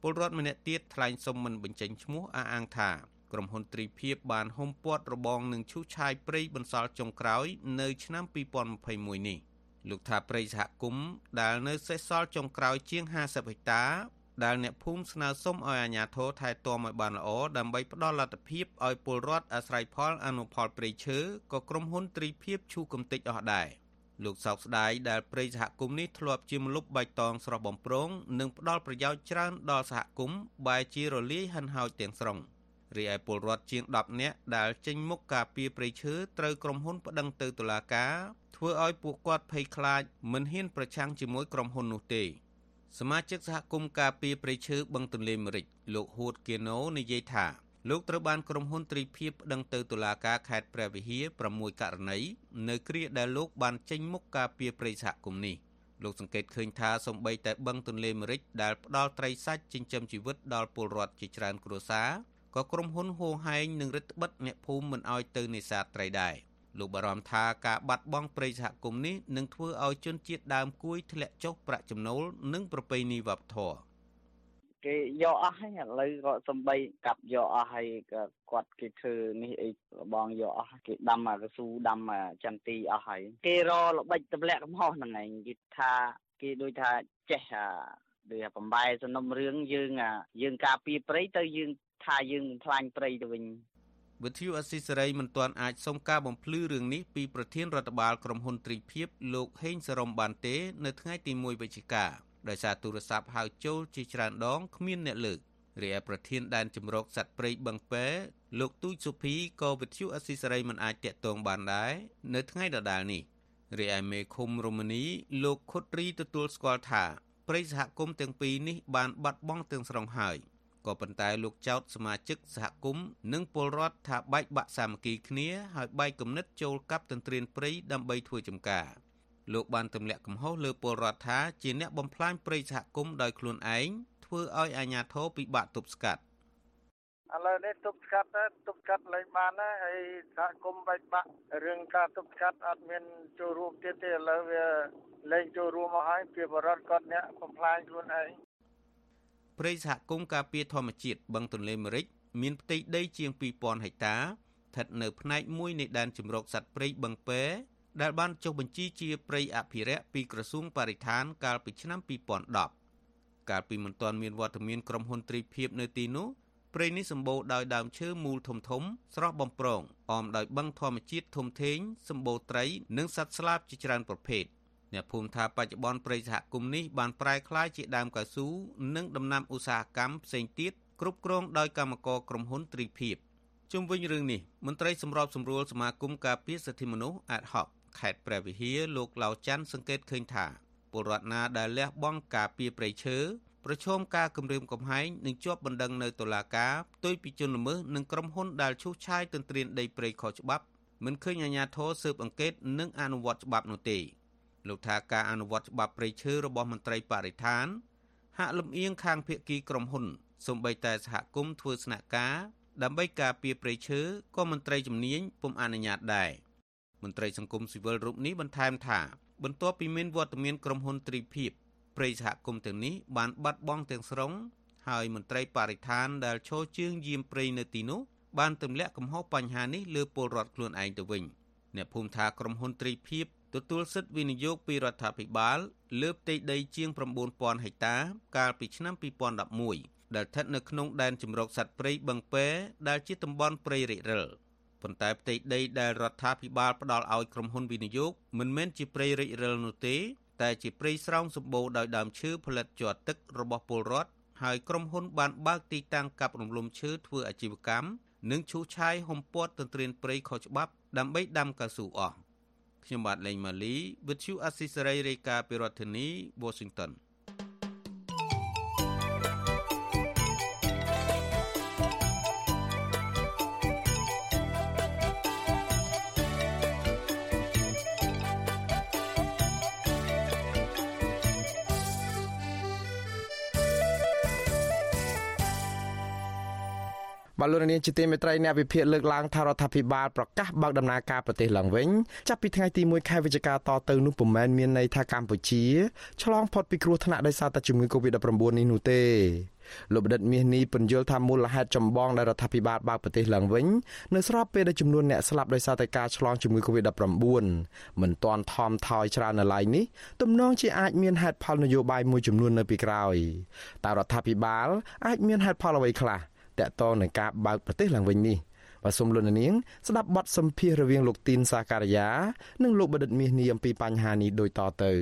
ពលរដ្ឋម្នាក់ទៀតថ្លែងសុំមិនបញ្ចេញឈ្មោះអះអាងថាក្រុមហ៊ុនទ្រីភិបបានហុំព័ទ្ធរបងនឹងឈូសឆាយព្រៃបន្សល់ចុងក្រោយនៅឆ្នាំ2021នេះ លោកថាព្រៃសហគមន៍ដែលនៅសេសសល់ចុងក្រោយជាង50ហិកតាដែលអ្នកភូមិស្នើសុំឲ្យអាជ្ញាធរថែទាំឲ្យបានល្អដើម្បីផ្ដល់លទ្ធភាពឲ្យពលរដ្ឋអាស្រ័យផលអនុផលព្រៃឈើក៏ក្រុមហ៊ុនទ្រីភិបឈូកំតិចអស់ដែរលោកសោកស្ដាយដែលព្រៃសហគមន៍នេះធ្លាប់ជាមលុបបៃតងស្រស់បំព្រងនិងផ្ដល់ប្រយោជន៍ច្រើនដល់សហគមន៍បែរជារលាយហិនហោចទាំងស្រុង រីឯពលរដ្ឋជាង10នាក់ដែលចេញមុខការពីព្រៃឈើត្រូវក្រុមហ៊ុនប្តឹងទៅតុលាការធ្វើឲ្យពួកគាត់ភ័យខ្លាចមិនហ៊ានប្រឆាំងជាមួយក្រុមហ៊ុននោះទេសមាជិកសហគមន៍ការពីព្រៃឈើបឹងទន្លេមេរិចលោកហួតគៀណូនិយាយថាលោកត្រូវបានក្រុមហ៊ុនទ្រីភិបប្តឹងទៅតុលាការខេត្តព្រះវិហារ6ករណីនៅគ្រាដែលលោកបានចេញមុខការពីព្រៃសហគមន៍នេះលោកសង្កេតឃើញថាសំបីតែបឹងទន្លេមេរិចដែលផ្ដល់ត្រីសាច់ចិញ្ចឹមជីវិតដល់ពលរដ្ឋជាច្រើនគ្រួសារ ក៏ក្រុមហ៊ុនហូហែងនឹងរឹតបន្តឹងអ្នកភូមិមិនឲ្យទៅនេសាទត្រីដែរ។លោកបារម្ភថាការបាត់បង់ព្រៃសហគមន៍នេះនឹងធ្វើឲ្យជនជាតិដើមគួយធ្លាក់ចុះប្រាក់ចំណូលនិងប្រពៃណីវប្បធម៌គេយកអស់ហើយឥឡូវក៏សំបីកាប់យកអស់ហើយក៏គាត់គេធ្វើនេះអីបងយកអស់គេដាំអាកស៊ូដាំចន្ទីអស់ហើយគេរល្បិចទម្លាក់កំហុសហ្នឹងឯងគេថាគេដូចថាចេះអាដូចបំបែសំណុំរឿងយើងយើងការពីព្រៃទៅយើង ថាយើងបំផ្លាញព្រៃទៅវិញវិទ្យុអស៊ីសេរីមិនទាន់អាចសុំការបំភ្លឺរឿងនេះពីប្រធានរដ្ឋបាលក្រុមហ៊ុនទ្រីភិបលោកហេងសរមបានទេ នៅថ្ងៃទី1វិច្ឆិកាដោយសារទូរស័ព្ទហៅចូលជាច្រើនដងគ្មានអ្នកលើករីឯប្រធានដែនជំរកសត្វព្រៃបឹងពែលោកទូចសុភីក៏វិទ្យុអស៊ីសេរីមិនអាចតាក់ទងបានដែរនៅថ្ងៃដដែលនេះរីឯមេឃុំរមនីលោកខុតរីទទួលស្គាល់ថាព្រៃសហគមន៍ទាំងពីរនេះបានបាត់បង់ទាំងស្រុងហើយ ក៏ប៉ុន្តែលោកចោតសមាជិកសហគមន៍និងពលរដ្ឋថាបែកបាក់សាមគ្គីគ្នាហើយបែកគំនិតចូលកាប់ទន្ទ្រានព្រៃដើម្បីធ្វើចំការលោកបានទម្លាក់កំហុសលើពលរដ្ឋថាជាអ្នកបំផ្លាញព្រៃសហគមន៍ដោយខ្លួនឯងធ្វើឲ្យអាជ្ញាធរពិបាកទប់ស្កាត់ឥឡូវនេះទប់ស្កាត់ទៅទប់ស្កាត់លែងបានហើយហើយសហគមន៍បែកបាក់រឿងការទប់ស្កាត់អត់មានចូលរួមទៀតទេឥឡូវវាលែងចូលរួមមកហើយពីបរិវត្តគាត់អ្នកបំផ្លាញខ្លួនឯង ព្រៃសហគមន៍ការពារធម្មជាតិបឹងទន្លេមេរិចមានផ្ទៃដីជាង2000ហិកតាស្ថិតនៅផ្នែកមួយនៃដែនជម្រកសត្វព្រៃបឹងពែដែលបានចុះបញ្ជីជាព្រៃអភិរក្សពីក្រសួងបរិស្ថានកាលពីឆ្នាំ2010កាលពីមិនទាន់មានវត្តមានក្រុមហ៊ុនទ្រីភិបនៅទីនោះព្រៃនេះសម្បូរដោយដើមឈើមូលធំធំ ស្រស់បំព្រងអមដោយបឹងធម្មជាតិធំធេងសម្បូរត្រី និងសត្វស្លាបជាច្រើនប្រភេទ អ្នកភូមិថាបច្ចុប្បន្នព្រៃសហគមន៍នេះបានប្រែក្លាយជាដើមកៅស៊ូនិងដំណាំឧស្សាហកម្មផ្សេងទៀតគ្រប់គ្រងដោយកម្មករក្រុមហ៊ុនទ្រីភិបជុំវិញរឿងនេះមន្ត្រីសម្របសម្រួលសមាគមការពារសិទ្ធិមនុស្សអាតហុកខេត្តព្រះវិហារលោកឡាវច័ន្ទសង្កេតឃើញថាពលរដ្ឋណាដែលលះបង់ការពារព្រៃឈើប្រឈមការគំរាមកំហែងនិងជាប់បណ្ដឹងនៅតុលាការផ្ទុយពីជនល្មើសនិងក្រុមហ៊ុនដែលឈូសឆាយទន្ទ្រានដីព្រៃខុសច្បាប់មិនឃើញអាជ្ញាធរស៊ើបអង្កេតនិងអនុវត្តច្បាប់នោះទេ លោកថាការអនុវត្តច្បាប់ព្រៃឈើរបស់មន្ត្រីបរិស្ថាន ហាក់លំអៀងខាងភៀកគីក្រុមហ៊ុនសូម្បីតែសហគមន៍ធ្វើស្នាក់ការដើម្បីការពារព្រៃឈើក៏មន្ត្រីជំនាញពុំអនុញ្ញាតដែរមន្ត្រីសង្គមស៊ីវិលរូបនេះបន្ថែមថាបន្ទាប់ពីមានវត្តមានក្រុមហ៊ុនទ្រីភិបព្រៃសហគមន៍ទាំងនេះបានបាត់បង់ទាំងស្រុងហើយមន្ត្រីបរិស្ថានដែលឈរជើងយាមព្រៃនៅទីនោះបានទម្លាក់កំហុសបញ្ហានេះលើពលរដ្ឋខ្លួនឯងទៅវិញអ្នកភូមិថាក្រុមហ៊ុនទ្រីភិប ទទួលសិទ្ធិវិនិយោគពីរដ្ឋាភិបាល លើផ្ទៃដីជាង9000ហិកតា កាលពីឆ្នាំ2011ដែលស្ថិតនៅក្នុងដែនជម្រកសត្វព្រៃបឹងពែដែលជាតំបន់ព្រៃរិចរិលប៉ុន្តែផ្ទៃដីដែលរដ្ឋាភិបាលផ្ដល់ឲ្យក្រុមហ៊ុនវិនិយោគមិនមែនជាព្រៃរិចរិលនោះទេតែជាព្រៃស្រោងសម្បូរដោយដើមឈើផលិតជាប់ទឹករបស់ពលរដ្ឋហើយក្រុមហ៊ុនបានបើកទីតាំងកាប់រំលំឈើធ្វើអាជីវកម្មនិងឈូសឆាយហុំព័ទ្ធទន្ទ្រានព្រៃខុសច្បាប់ដើម្បីដាំកៅស៊ូអស់ ខ្ញុំបាទលេងម៉ាលី With you Assisary រាយការណ៍ពីរដ្ឋធានី Washington បលូននាងជាទីមេត្រីអ្នកវិភាគលើកឡើងថារដ្ឋាភិបាលប្រកាសបើកដំណើរការប្រទេសឡើងវិញចាប់ពីថ្ងៃទី1ខែវិច្ឆិកាតទៅនោះពុំមែនមានន័យថាកម្ពុជាឆ្លងផុតពីគ្រោះថ្នាក់ដោយសារតែជំងឺ Covid-19 នេះនោះទេលោកបណ្ឌិតមាសនេះពន្យល់ថាមូលហេតុចម្បងដែលរដ្ឋាភិបាលបើកប្រទេសឡើងវិញនៅស្របពេលដែលចំនួនអ្នកស្លាប់ដោយសារតែការឆ្លងជំងឺ Covid-19 មិនទាន់ថមថយច្រើននៅឡើយនេះទំនងជាអាចមានហេតុផលនយោបាយមួយចំនួននៅពីក្រោយតើរដ្ឋាភិបាលអាចមានហេតុផលអ្វីខ្លះ តកតងនឹងការបើកប្រទេសឡើងវិញនេះបាទសូមលោកនាងស្ដាប់បទសម្ភាសរវាងលោកទីនសាការីយ៉ានិងលោកបដិទ្ធមាសនេះអំពីបញ្ហានេះដូចតទៅ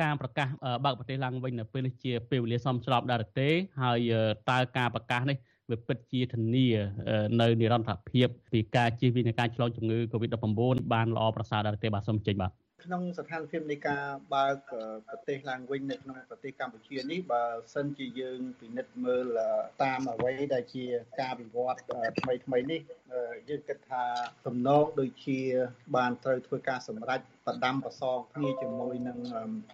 ការប្រកាសបើកប្រទេសឡើងវិញនៅពេលនេះជាពេលវេលាសមស្របដែរទេហើយតើការប្រកាសនេះវាពិតជាធានានៅនិរន្តរភាពពីការជៀសវាងនៃការឆ្លងជំងឺ Covid-19 បានល្អប្រសើរដែរទេបាទសូមចេញបាទ ក្នុងស្ថានភាពនៃការបើកប្រទេសឡើងវិញនៅក្នុងប្រទេសកម្ពុជានេះបើសិនជាយើងពិនិត្យមើលតាមអ្វីដែលជាការវិវត្តថ្មីថ្មីនេះយើងគិតថាទំនងដូចជាបានត្រូវធ្វើការសម្រេចបដាំប្រសងគ្នាជាមួយនឹង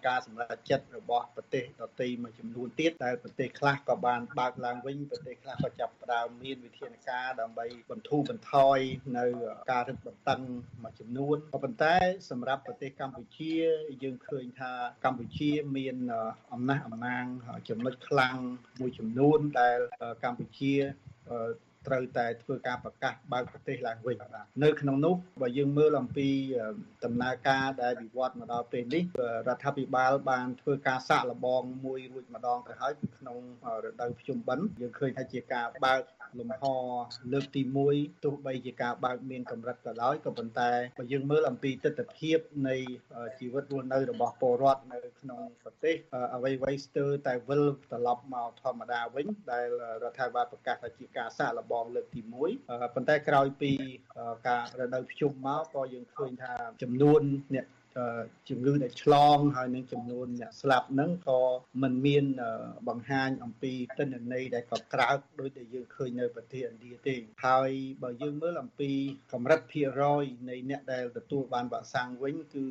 ការសម្រេចចិត្តរបស់ប្រទេសដទៃមួយចំនួនទៀតដែលប្រទេសខ្លះក៏បានបើកឡើងវិញប្រទេសខ្លះក៏ចាប់ផ្ដើមមានវិធានការដើម្បីបន្ធូរបន្ថយនៅការរឹតបន្តឹងមួយចំនួនក៏ប៉ុន្តែសម្រាប់ប្រទេសកម្ពុជាយើងឃើញថាកម្ពុជាមានអំណះអំណាងចំណុចខ្លាំងមួយចំនួនដែលកម្ពុជា ត្រូវតែធ្វើការប្រកាសបើកប្រទេសឡើងវិញបាទនៅក្នុងនោះបើយើងមើលអំពីដំណើរការដែលវិវត្តមកដល់ពេលនេះរដ្ឋាភិបាលបានធ្វើការសាកល្បងមួយរួចម្ដងទៅហើយគឺក្នុងរដូវភ្ជុំបិណ្ឌយើងឃើញថាជាការបើក លំហលើកទី1ទោះបីជាការបើកមានកម្រិតក៏ដោយក៏ប៉ុន្តែបើយើងមើលអំពីទស្សនវិជ្ជានៃជីវិតរស់នៅរបស់ពលរដ្ឋនៅក្នុងប្រទេសអ្វីៗស្ទើរតែវិលត្រឡប់មកធម្មតាវិញដែលរដ្ឋាភិបាលប្រកាសថាជាការសាកល្បងលើកទី1ប៉ុន្តែក្រោយពីការរដូវភ្ជុំមកក៏យើងឃើញថាចំនួនអ្នក ជំងឺដែលឆ្លងហើយនឹងចំនួនអ្នកស្លាប់ហ្នឹងក៏มันមានបង្ហាញអំពីទិន្នន័យដែលក៏ក្រើកដោយដែលយើងឃើញនៅប្រទេសឥណ្ឌាទេហើយបើយើងមើលអំពីកម្រិតភាគរយនៃអ្នកដែលទទួលបានវ៉ាក់សាំងវិញគឺ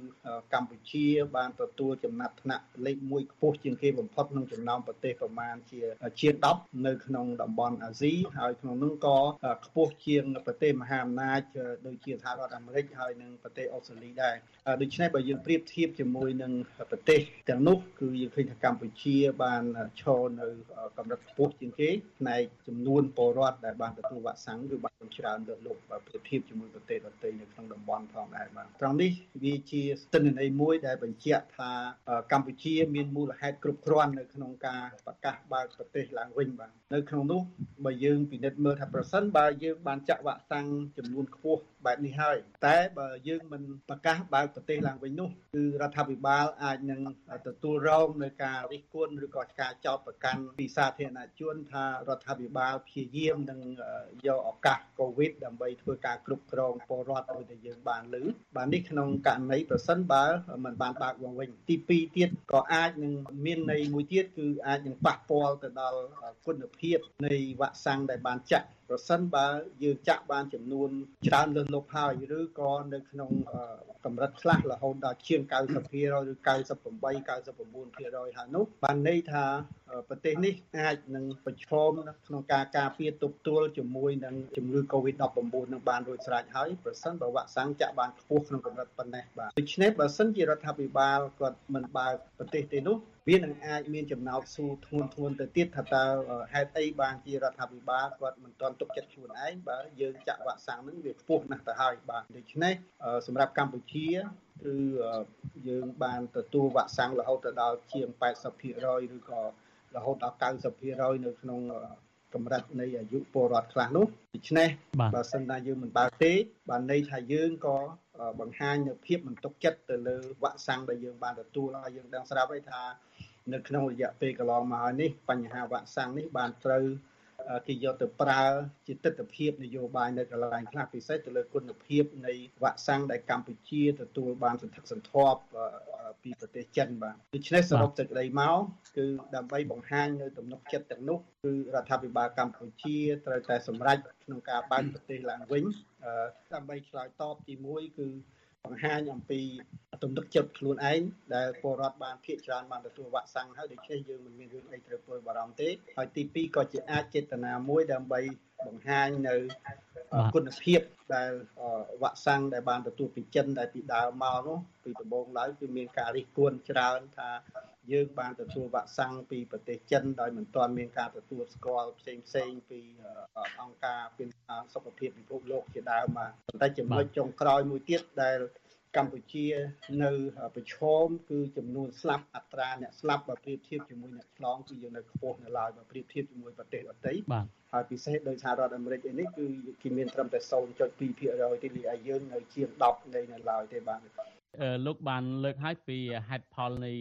កម្ពុជាបានទទួលចំណាត់ថ្នាក់លេខ1ខ្ពស់ជាងគេបំផុតក្នុងចំណោមប្រទេសប្រមាណជាជាង10នៅក្នុងតំបន់អាស៊ីហើយក្នុងនោះក៏ខ្ពស់ជាងប្រទេសមហាអំណាចដូចជាសហរដ្ឋអាមេរិកហើយនិងប្រទេសអូស្ត្រាលីដែរដូច្នេះបើយើងប្រៀបធៀបជាមួយនឹងប្រទេសទាំងនោះគឺយើងឃើញថាកម្ពុជាបានឈរនៅកម្រិតខ្ពស់ជាងគេផ្នែកចំនួនពលរដ្ឋដែលបានទទួលវ៉ាក់សាំងគឺបានច្រើនលើសលប់បើប្រៀបធៀបជាមួយប្រទេសដទៃនៅក្នុងតំបន់ផងដែរបាទត្រង់នេះវាជាស្តិន្នន័យមួយដែលបញ្ជាក់ថាកម្ពុជាមានមូលហេតុគ្រប់គ្រាន់នៅក្នុងការប្រកាសបើកប្រទេសឡើងវិញបាទនៅក្នុងនោះបើយើងពិនិត្យមើលថាប្រសិនបើយើងបានចាក់វ៉ាក់សាំងចំនួនខ្ពស់បែបនេះហើយតែបើយើងមិនប្រកាសបើកប្រទេសឡើងវិញនោះគឺរដ្ឋាភិបាលអាចនឹងទទួលរងនៅការរិះគន់ឬក៏ការចោទប្រកាន់ពីសាធារណជនថារដ្ឋាភិបាលព្យាយាមនឹងយកឱកាសកូវីដដើម្បីធ្វើការគ្រប់គ្រងពលរដ្ឋដោយតែយើងបានលើបាទនេះក្នុងករណីប្រសិនបើមិនបានបើកវងវិញទី2ទៀតក៏អាចនឹងមានន័យមួយទៀតគឺអាចនឹងប៉ះពាល់ទៅដល់គុណភាពនៃវ៉ាក់សាំងដែលបានចាក់ ប្រសិនបើយើងចាក់បានចំនួនច្រើនលើសលប់ហើយឬក៏នៅក្នុងកម្រិតខ្លះរហូតដល់ជាង90%ឬ98 99%ហើយនោះបានន័យថា ប្រទេសនេះអាចនឹងប្រឈមក្នុងការការពារទប់ទល់ជាមួយនឹងជំងឺ Covid-19 នឹងបានរួចស្រេចហើយប្រសិនបើវ៉ាក់សាំងចាក់បានខ្ពស់ក្នុងកម្រិតប៉ុណ្ណេះបាទដូច្នេះបើសិនជារដ្ឋាភិបាលគាត់មិនបើកប្រទេសទេនោះវានឹងអាចមានចំណោទស៊ូធ្ងន់ធ្ងរទៅទៀតថាតើហេតុអីបានជារដ្ឋាភិបាលគាត់មិនទាន់ទុកចិត្តខ្លួនឯងបើយើងចាក់វ៉ាក់សាំងនឹងវាខ្ពស់ណាស់ទៅហើយបាទដូច្នេះសម្រាប់កម្ពុជាគឺយើងបានទទួលវ៉ាក់សាំងរហូតទៅដល់ជាង80%ឬក៏ រហូតដល់90%នៅក្នុងកម្រិតនៃអាយុពលរដ្ឋខ្លះនោះដូច្នេះបើសិនណាយើងមិនបើកទេបានន័យថាយើងក៏បង្ហាញនូវភាពមិនទុកចិត្តទៅលើវ៉ាក់សាំងដែលយើងបានទទួលហើយយើងដឹងស្រាប់ហើយថានៅក្នុងរយៈពេលកន្លងមកហើយនេះបញ្ហាវ៉ាក់សាំងនេះបានត្រូវគេយកទៅប្រើជាទស្សនវិជ្ជានយោបាយនៅកន្លែងខ្លះពិសេសទៅលើគុណភាពនៃវ៉ាក់សាំងដែលកម្ពុជាទទួលបានសន្ធឹកសន្ធាប់ ពីប្រទេសចិនបាទដូច្នេះសរុបសេចក្តីមកគឺដើម្បីបង្ហាញនៅទំនុកចិត្តទាំងនោះគឺរដ្ឋាភិបាលកម្ពុជាត្រូវតែសម្រេចក្នុងការបើកប្រទេសឡើងវិញដើម្បីឆ្លើយតបទី1គឺ បង្ហាញអំពីទំនុកចិត្តខ្លួនឯងដែលពលរដ្ឋបានភាគច្រើនបានទទួលវ៉ាក់សាំងហើយដូច្នេះយើងមិនមានរឿងអីត្រូវព្រួយបារម្ភទេហើយទី2ក៏ជាអាចចេតនាមួយដើម្បីបង្ហាញនៅគុណភាពដែលវ៉ាក់សាំងដែលបានទទួលពីចិនដែលពីដើមមកនោះពីដំបូងឡើយគឺមានការរិះគន់ច្រើនថា យើងបានទទួលវ៉ាក់សាំងពីប្រទេសចិនដោយមិនទាន់មានការទទួលស្គាល់ផ្សេងផ្សេងពីអង្គការពាណិជ្ជសុខភាពពិភពលោកជាដើមបាទប៉ុន្តែចំណុចចុងក្រោយមួយទៀតដែលកម្ពុជានៅប្រឈមគឺចំនួនស្លាប់អត្រាអ្នកស្លាប់បើប្រៀបធៀបជាមួយអ្នកឆ្លងគឺយើងនៅខ្ពស់នៅឡើយបើប្រៀបធៀបជាមួយប្រទេសដទៃបាទហើយពិសេសដោយសហរដ្ឋអាមេរិកឯនេះគឺគេមានត្រឹមតែ0.2%ទេលីឯយើងនៅជាង10នៃនៅឡើយទេបាទ លោកបានលើកឲ្យពីហេតុផលនៃ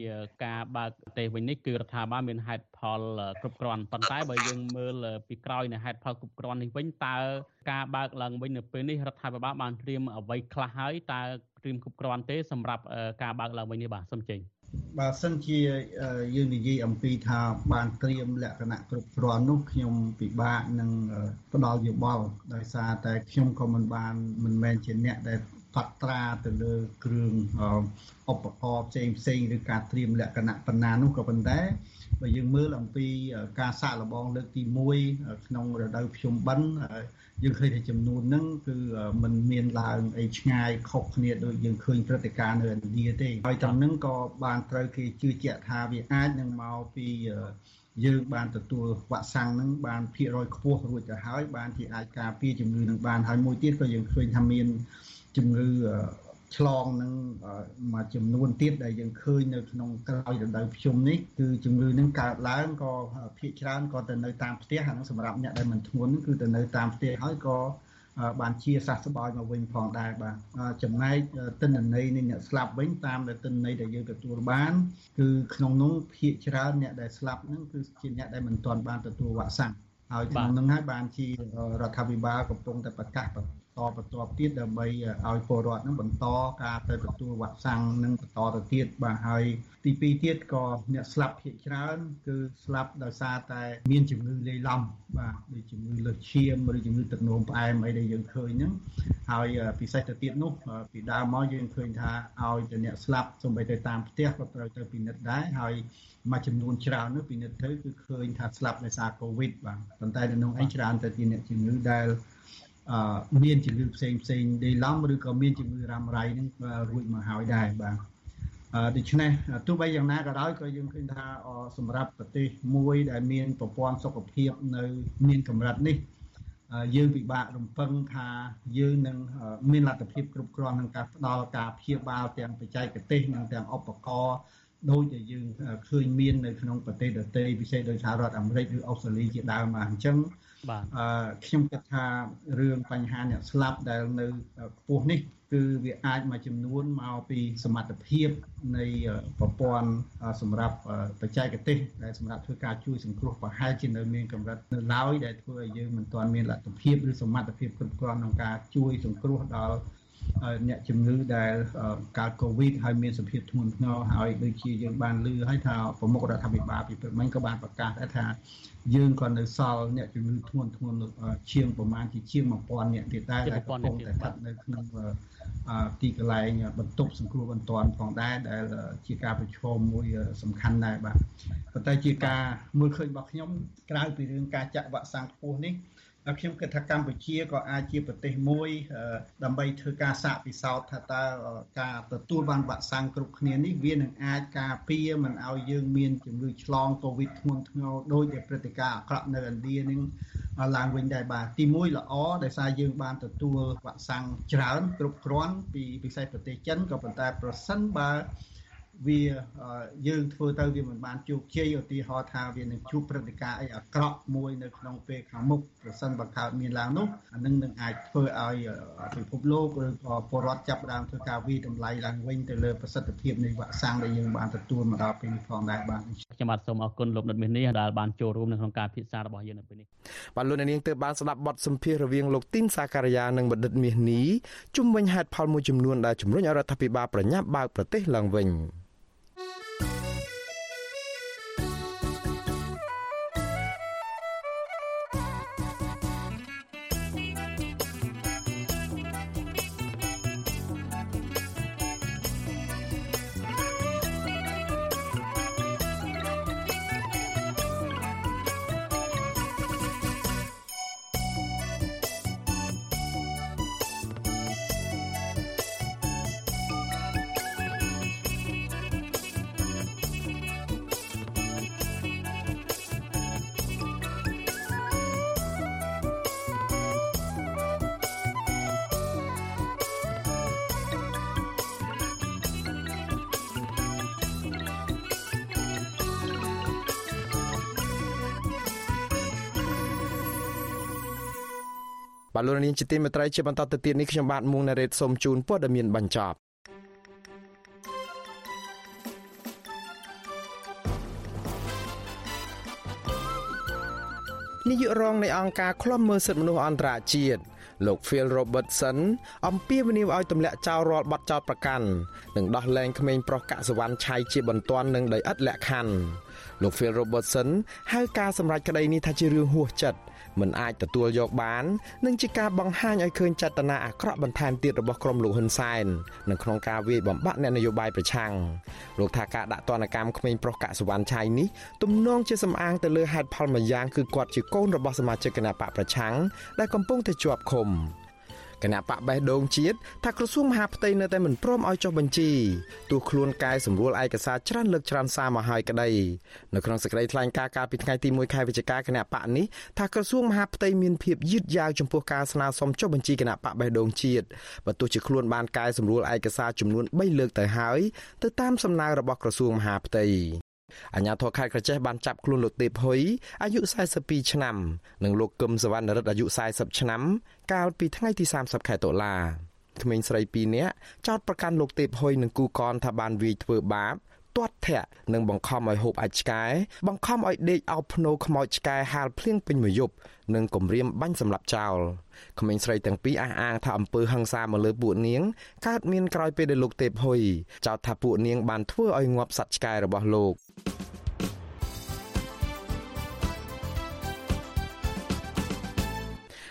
ការបើកប្រទេសវិញនេះគឺរដ្ឋាភិបាលមានហេតុផលគ្រប់គ្រាន់ប៉ុន្តែបើយើងមើលពីក្រោយនៃហេតុផលគ្រប់គ្រាន់នេះវិញតើការបើកឡើងវិញនៅពេលនេះរដ្ឋាភិបាលបានត្រៀមអ្វីខ្លះហើយតើត្រៀមគ្រប់គ្រាន់ទេសម្រាប់ការបើកឡើងវិញនេះបាទសូមចេញបើសិនជាយើងនិយាយអំពីថាបានត្រៀមលក្ខណៈគ្រប់គ្រាន់នោះខ្ញុំពិបាកនឹងផ្ដល់យោបល់ដោយសារតែខ្ញុំក៏មិនបានមិនមែនជាអ្នកដែល កត់ត្រាទៅលើគ្រឿងឧបករណ៍ផ្សេងផ្សេងឬការត្រៀមលក្ខណៈបណ្ណានោះក៏ប៉ុន្តែបើយើងមើលអំពីការសាកល្បងលើកទី1ក្នុងរដូវភ្ជុំបិណ្ឌយើងឃើញថាចំនួនហ្នឹងគឺมันមានឡើងអីឆ្ងាយខុសគ្នាដូចយើងឃើញព្រឹត្តិការណ៍នៅឥណ្ឌាទេហើយត្រង់ហ្នឹងក៏បានត្រូវគេជឿជាក់ថាវាអាចនឹងមកពីយើងបានទទួលវ៉ាក់សាំងនឹងបានភាគរយខ្ពស់រួចទៅហើយបានជាអាចការពារជំងឺនឹងបានហើយមួយទៀតក៏យើងឃើញថាមាន ជំងឺឆ្លងនឹងមួយចំនួនទៀតដែលយើងឃើញនៅក្នុងក្រោយរដូវភ្ជុំនេះគឺជំងឺនឹងកើតឡើងក៏ភាគច្រើនក៏ទៅនៅតាមផ្ទះហ្នឹងសម្រាប់អ្នកដែលមិនធ្ងន់គឺទៅនៅតាមផ្ទះហើយក៏បានជាសះស្បើយមកវិញផងដែរបាទចំណែកទិន្នន័យនៃអ្នកស្លាប់វិញតាមដែលទិន្នន័យដែលយើងទទួលបានគឺក្នុងនោះភាគច្រើនអ្នកដែលស្លាប់ហ្នឹងគឺជាអ្នកដែលមិនទាន់បានទទួលវ៉ាក់សាំងហើយក្នុងនោះហើយបានជារដ្ឋាភិបាលកំពុងតែប្រកាស បន្តបន្ទាប់ទៀតដើម្បីឲ្យពលរដ្ឋនឹងបន្តការទៅទទួលវ៉ាក់សាំងនឹងបន្តទៅទៀតបាទហើយទី2ទៀតក៏អ្នកស្លាប់ភាគច្រើន គឺស្លាប់ដោយសារតែមានជំងឺលាយឡំបាទដូចជំងឺលើសឈាមឬជំងឺទឹកនោមផ្អែមអីដែលយើងឃើញហ្នឹងហើយពិសេសទៅទៀតនោះពីដើមមកយើងឃើញថាឲ្យតែអ្នកស្លាប់សូម្បីទៅតាមផ្ទះក៏ត្រូវទៅពិនិត្យដែរហើយមួយចំនួនច្រើននោះពិនិត្យទៅគឺឃើញថាស្លាប់ដោយសារកូវីដបាទប៉ុន្តែនៅក្នុងឯងច្រើនទៅជាអ្នកជំងឺដែល មានជំងឺផ្សេងផ្សេងដេឡំឬក៏មានជំងឺរ៉ាំរ៉ៃនឹងរួចមកហើយដែរបាទដូច្នេះទោះបីយ៉ាងណាក៏ដោយក៏យើងឃើញថាសម្រាប់ប្រទេសមួយដែលមានប្រព័ន្ធសុខភាពនៅមានកម្រិតនេះយើងពិបាករំពឹងថាយើងនឹងមានលទ្ធភាពគ្រប់គ្រាន់ក្នុងការផ្ដល់ការព្យាបាលទាំងបច្ចេកទេសនិងទាំងឧបករណ៍ដូចដែលយើងឃើញមាននៅក្នុងប្រទេសដទៃពិសេសដោយសហរដ្ឋអាមេរិកឬអូស្ត្រាលីជាដើមមកអញ្ចឹង បាទអឺខ្ញុំគិតថារឿងបញ្ហាអ្នកស្លាប់ដែលនៅខ្ពស់នេះ គឺវាអាចមួយចំនួនមកពីសមត្ថភាពនៃប្រព័ន្ធសម្រាប់បច្ចេកទេសដែលសម្រាប់ធ្វើការជួយសង្គ្រោះប្រហែលជានៅមានកម្រិតនៅឡើយដែលធ្វើឲ្យយើងមិនទាន់មានលទ្ធភាពឬសមត្ថភាពគ្រប់គ្រាន់ក្នុងការជួយសង្គ្រោះដល់ អ្នកជំងឺដែលកើតកូវីដហើយមានសភាពធ្ងន់ធ្ងរហើយដូចជាយើងបានឮហើយថាប្រមុខរដ្ឋាភិបាលពីព្រឹកមិញក៏បានប្រកាសដែរថាយើងក៏នៅសល់អ្នកជំងឺធ្ងន់ធ្ងរជាងប្រមាណជាជាង1000អ្នកទៀតដែរដែលកំពុងតែស្ថិតនៅក្នុងទីកន្លែងបន្ទប់សង្គ្រោះបន្ទាន់ផងដែរដែលជាការប្រឈមមួយសំខាន់ដែរបាទប៉ុន្តែជាការមើលឃើញរបស់ខ្ញុំក្រៅពីរឿងការចាក់វ៉ាក់សាំងខ្ពស់នេះ ខ្ញុំគិតថាកម្ពុជាក៏អាចជាប្រទេសមួយ ដើម្បីធ្វើការសាកពិសោធន៍ថាតើការទទួលបានវ៉ាក់សាំងគ្រប់គ្នានេះវានឹងអាចការពារមិនឲ្យយើងមានជំងឺឆ្លងកូវីដធ្ងន់ធ្ងរដោយដែលព្រឹត្តិការណ៍អាក្រក់នៅឥណ្ឌានឹងឡើងវិញដែរបាទទី1ល្អដោយសារយើងបានទទួលវ៉ាក់សាំងច្រើនគ្រប់គ្រាន់ពីពិសេសប្រទេសចិនក៏ប៉ុន្តែប្រសិនបើ វាយើងធ្វើទៅវាមិនបានជោគជ័យឧទាហរណ៍ថាវានឹងជួបព្រឹត្តិការណ៍អីអាក្រក់មួយនៅក្នុងពេលខាងមុខប្រសិនបើកើតមានឡើងនោះអានឹងនឹងអាចធ្វើឲ្យពិភពលោកឬក៏ពលរដ្ឋចាប់ផ្ដើមធ្វើការវិតម្លៃឡើងវិញទៅលើប្រសិទ្ធភាពនៃវ៉ាក់សាំងដែលយើងបានទទួលមកដល់ពេលនេះផងដែរបាទខ្ញុំបាទសូមអរគុណលោកដិតមាសនេះដែលបានចូលរួមនៅក្នុងការពិសារបស់យើងនៅពេលនេះបាទលោកនាងទើបបានស្ដាប់បទសម្ភាសន៍រវាងលោកទីនសាការីយ៉ានិងបណ្ឌិតមាសនេះជុំវិញហេតុផលមួយចំនួនដែលជំរុញឲ្យរដ្ឋាភិបាលប្រញាប់បើកប្រទេសឡើងវិញ។ បាទលោកនាងជាទីមេត្រីជាបន្តទៅទៀតនេះខ្ញុំបាទមួងណារ៉េតសូមជូនព័ត៌មានបញ្ចប់នាយករងនៃអង្គការឃ្លាំមើលសិទ្ធិមនុស្សអន្តរជាតិលោក Phil Robertson អំពាវនាវឲ្យទម្លាក់ចោលរាល់បទចោទប្រកាន់និងដោះលែងក្មេងប្រុសកសវណ្ណឆៃជាបន្ទាន់និងដោយឥតលក្ខខណ្ឌលោក Phil Robertson ហៅការសម្រេចក្តីនេះថាជារឿងហួសចិត្ត មិនអាចទទួលយកបាននិងជាការបង្ហាញឲ្យឃើញចេតនាអាក្រក់បន្ថែមទៀតរបស់ក្រុមលោកហ៊ុនសែននៅក្នុងការវាយបំបាក់អ្នកនយោបាយប្រឆាំងលោកថាការដាក់ទណ្ឌកម្មក្មេងប្រុសកសវណ្ណឆៃនេះទំនងជាសំអាងទៅលើហេតុផលមួយយ៉ាងគឺគាត់ជាកូនរបស់សមាជិកគណៈបកប្រឆាំងដែលកំពុងតែជាប់ឃុំ គណៈបកបេះដូងជាតិថាក្រសួងមហាផ្ទៃនៅតែមិនព្រមឲ្យចុះបញ្ជីទោះខ្លួនកែសម្រួលឯកសារច្រើនលើកច្រើនសារមកហើយក្តីនៅក្នុងសេចក្តីថ្លែងការណ៍កាលពីថ្ងៃទី1ខែវិច្ឆិកាគណៈបកនេះថាក្រសួងមហាផ្ទៃមានភាពយឺតយ៉ាវចំពោះការស្នើសុំចុះបញ្ជីគណៈបកបេះដូងជាតិបើទោះជាខ្លួនបានកែសម្រួលឯកសារចំនួន3លើកទៅហើយទៅតាមសំណើរបស់ក្រសួងមហាផ្ទៃ អាញាធរខេត្តក្រចេះបានចាប់ខ្លួនលោកទេពហ៊ុយអាយុ42ឆ្នាំនិងលោកកឹមសវណ្ណរិទ្ធអាយុ40ឆ្នាំ កាលពីថ្ងៃទី30ខែតុលាក្មេងស្រី2នាក់ចោទប្រកាន់លោកទេពហ៊ុយនិងគូកនថាបានវាយធ្វើបាប ទាត់ធាក់និងបង្ខំឲ្យហូបអាចឆ្កែបង្ខំឲ្យដេកអោបភ្នោខ្មោចឆ្កែហាលភ្លៀងពេញមួយយប់និងគំរាមបាញ់សម្លាប់ចោលក្មេងស្រីទាំងពីរអះអាងថាអំពើហិង្សាមកលើពួកនាងកើតមានក្រោយពេលដែលលោកទេពហ៊ុយចោទថាពួកនាងបានធ្វើឲ្យងាប់សត្វឆ្កែរបស់លោក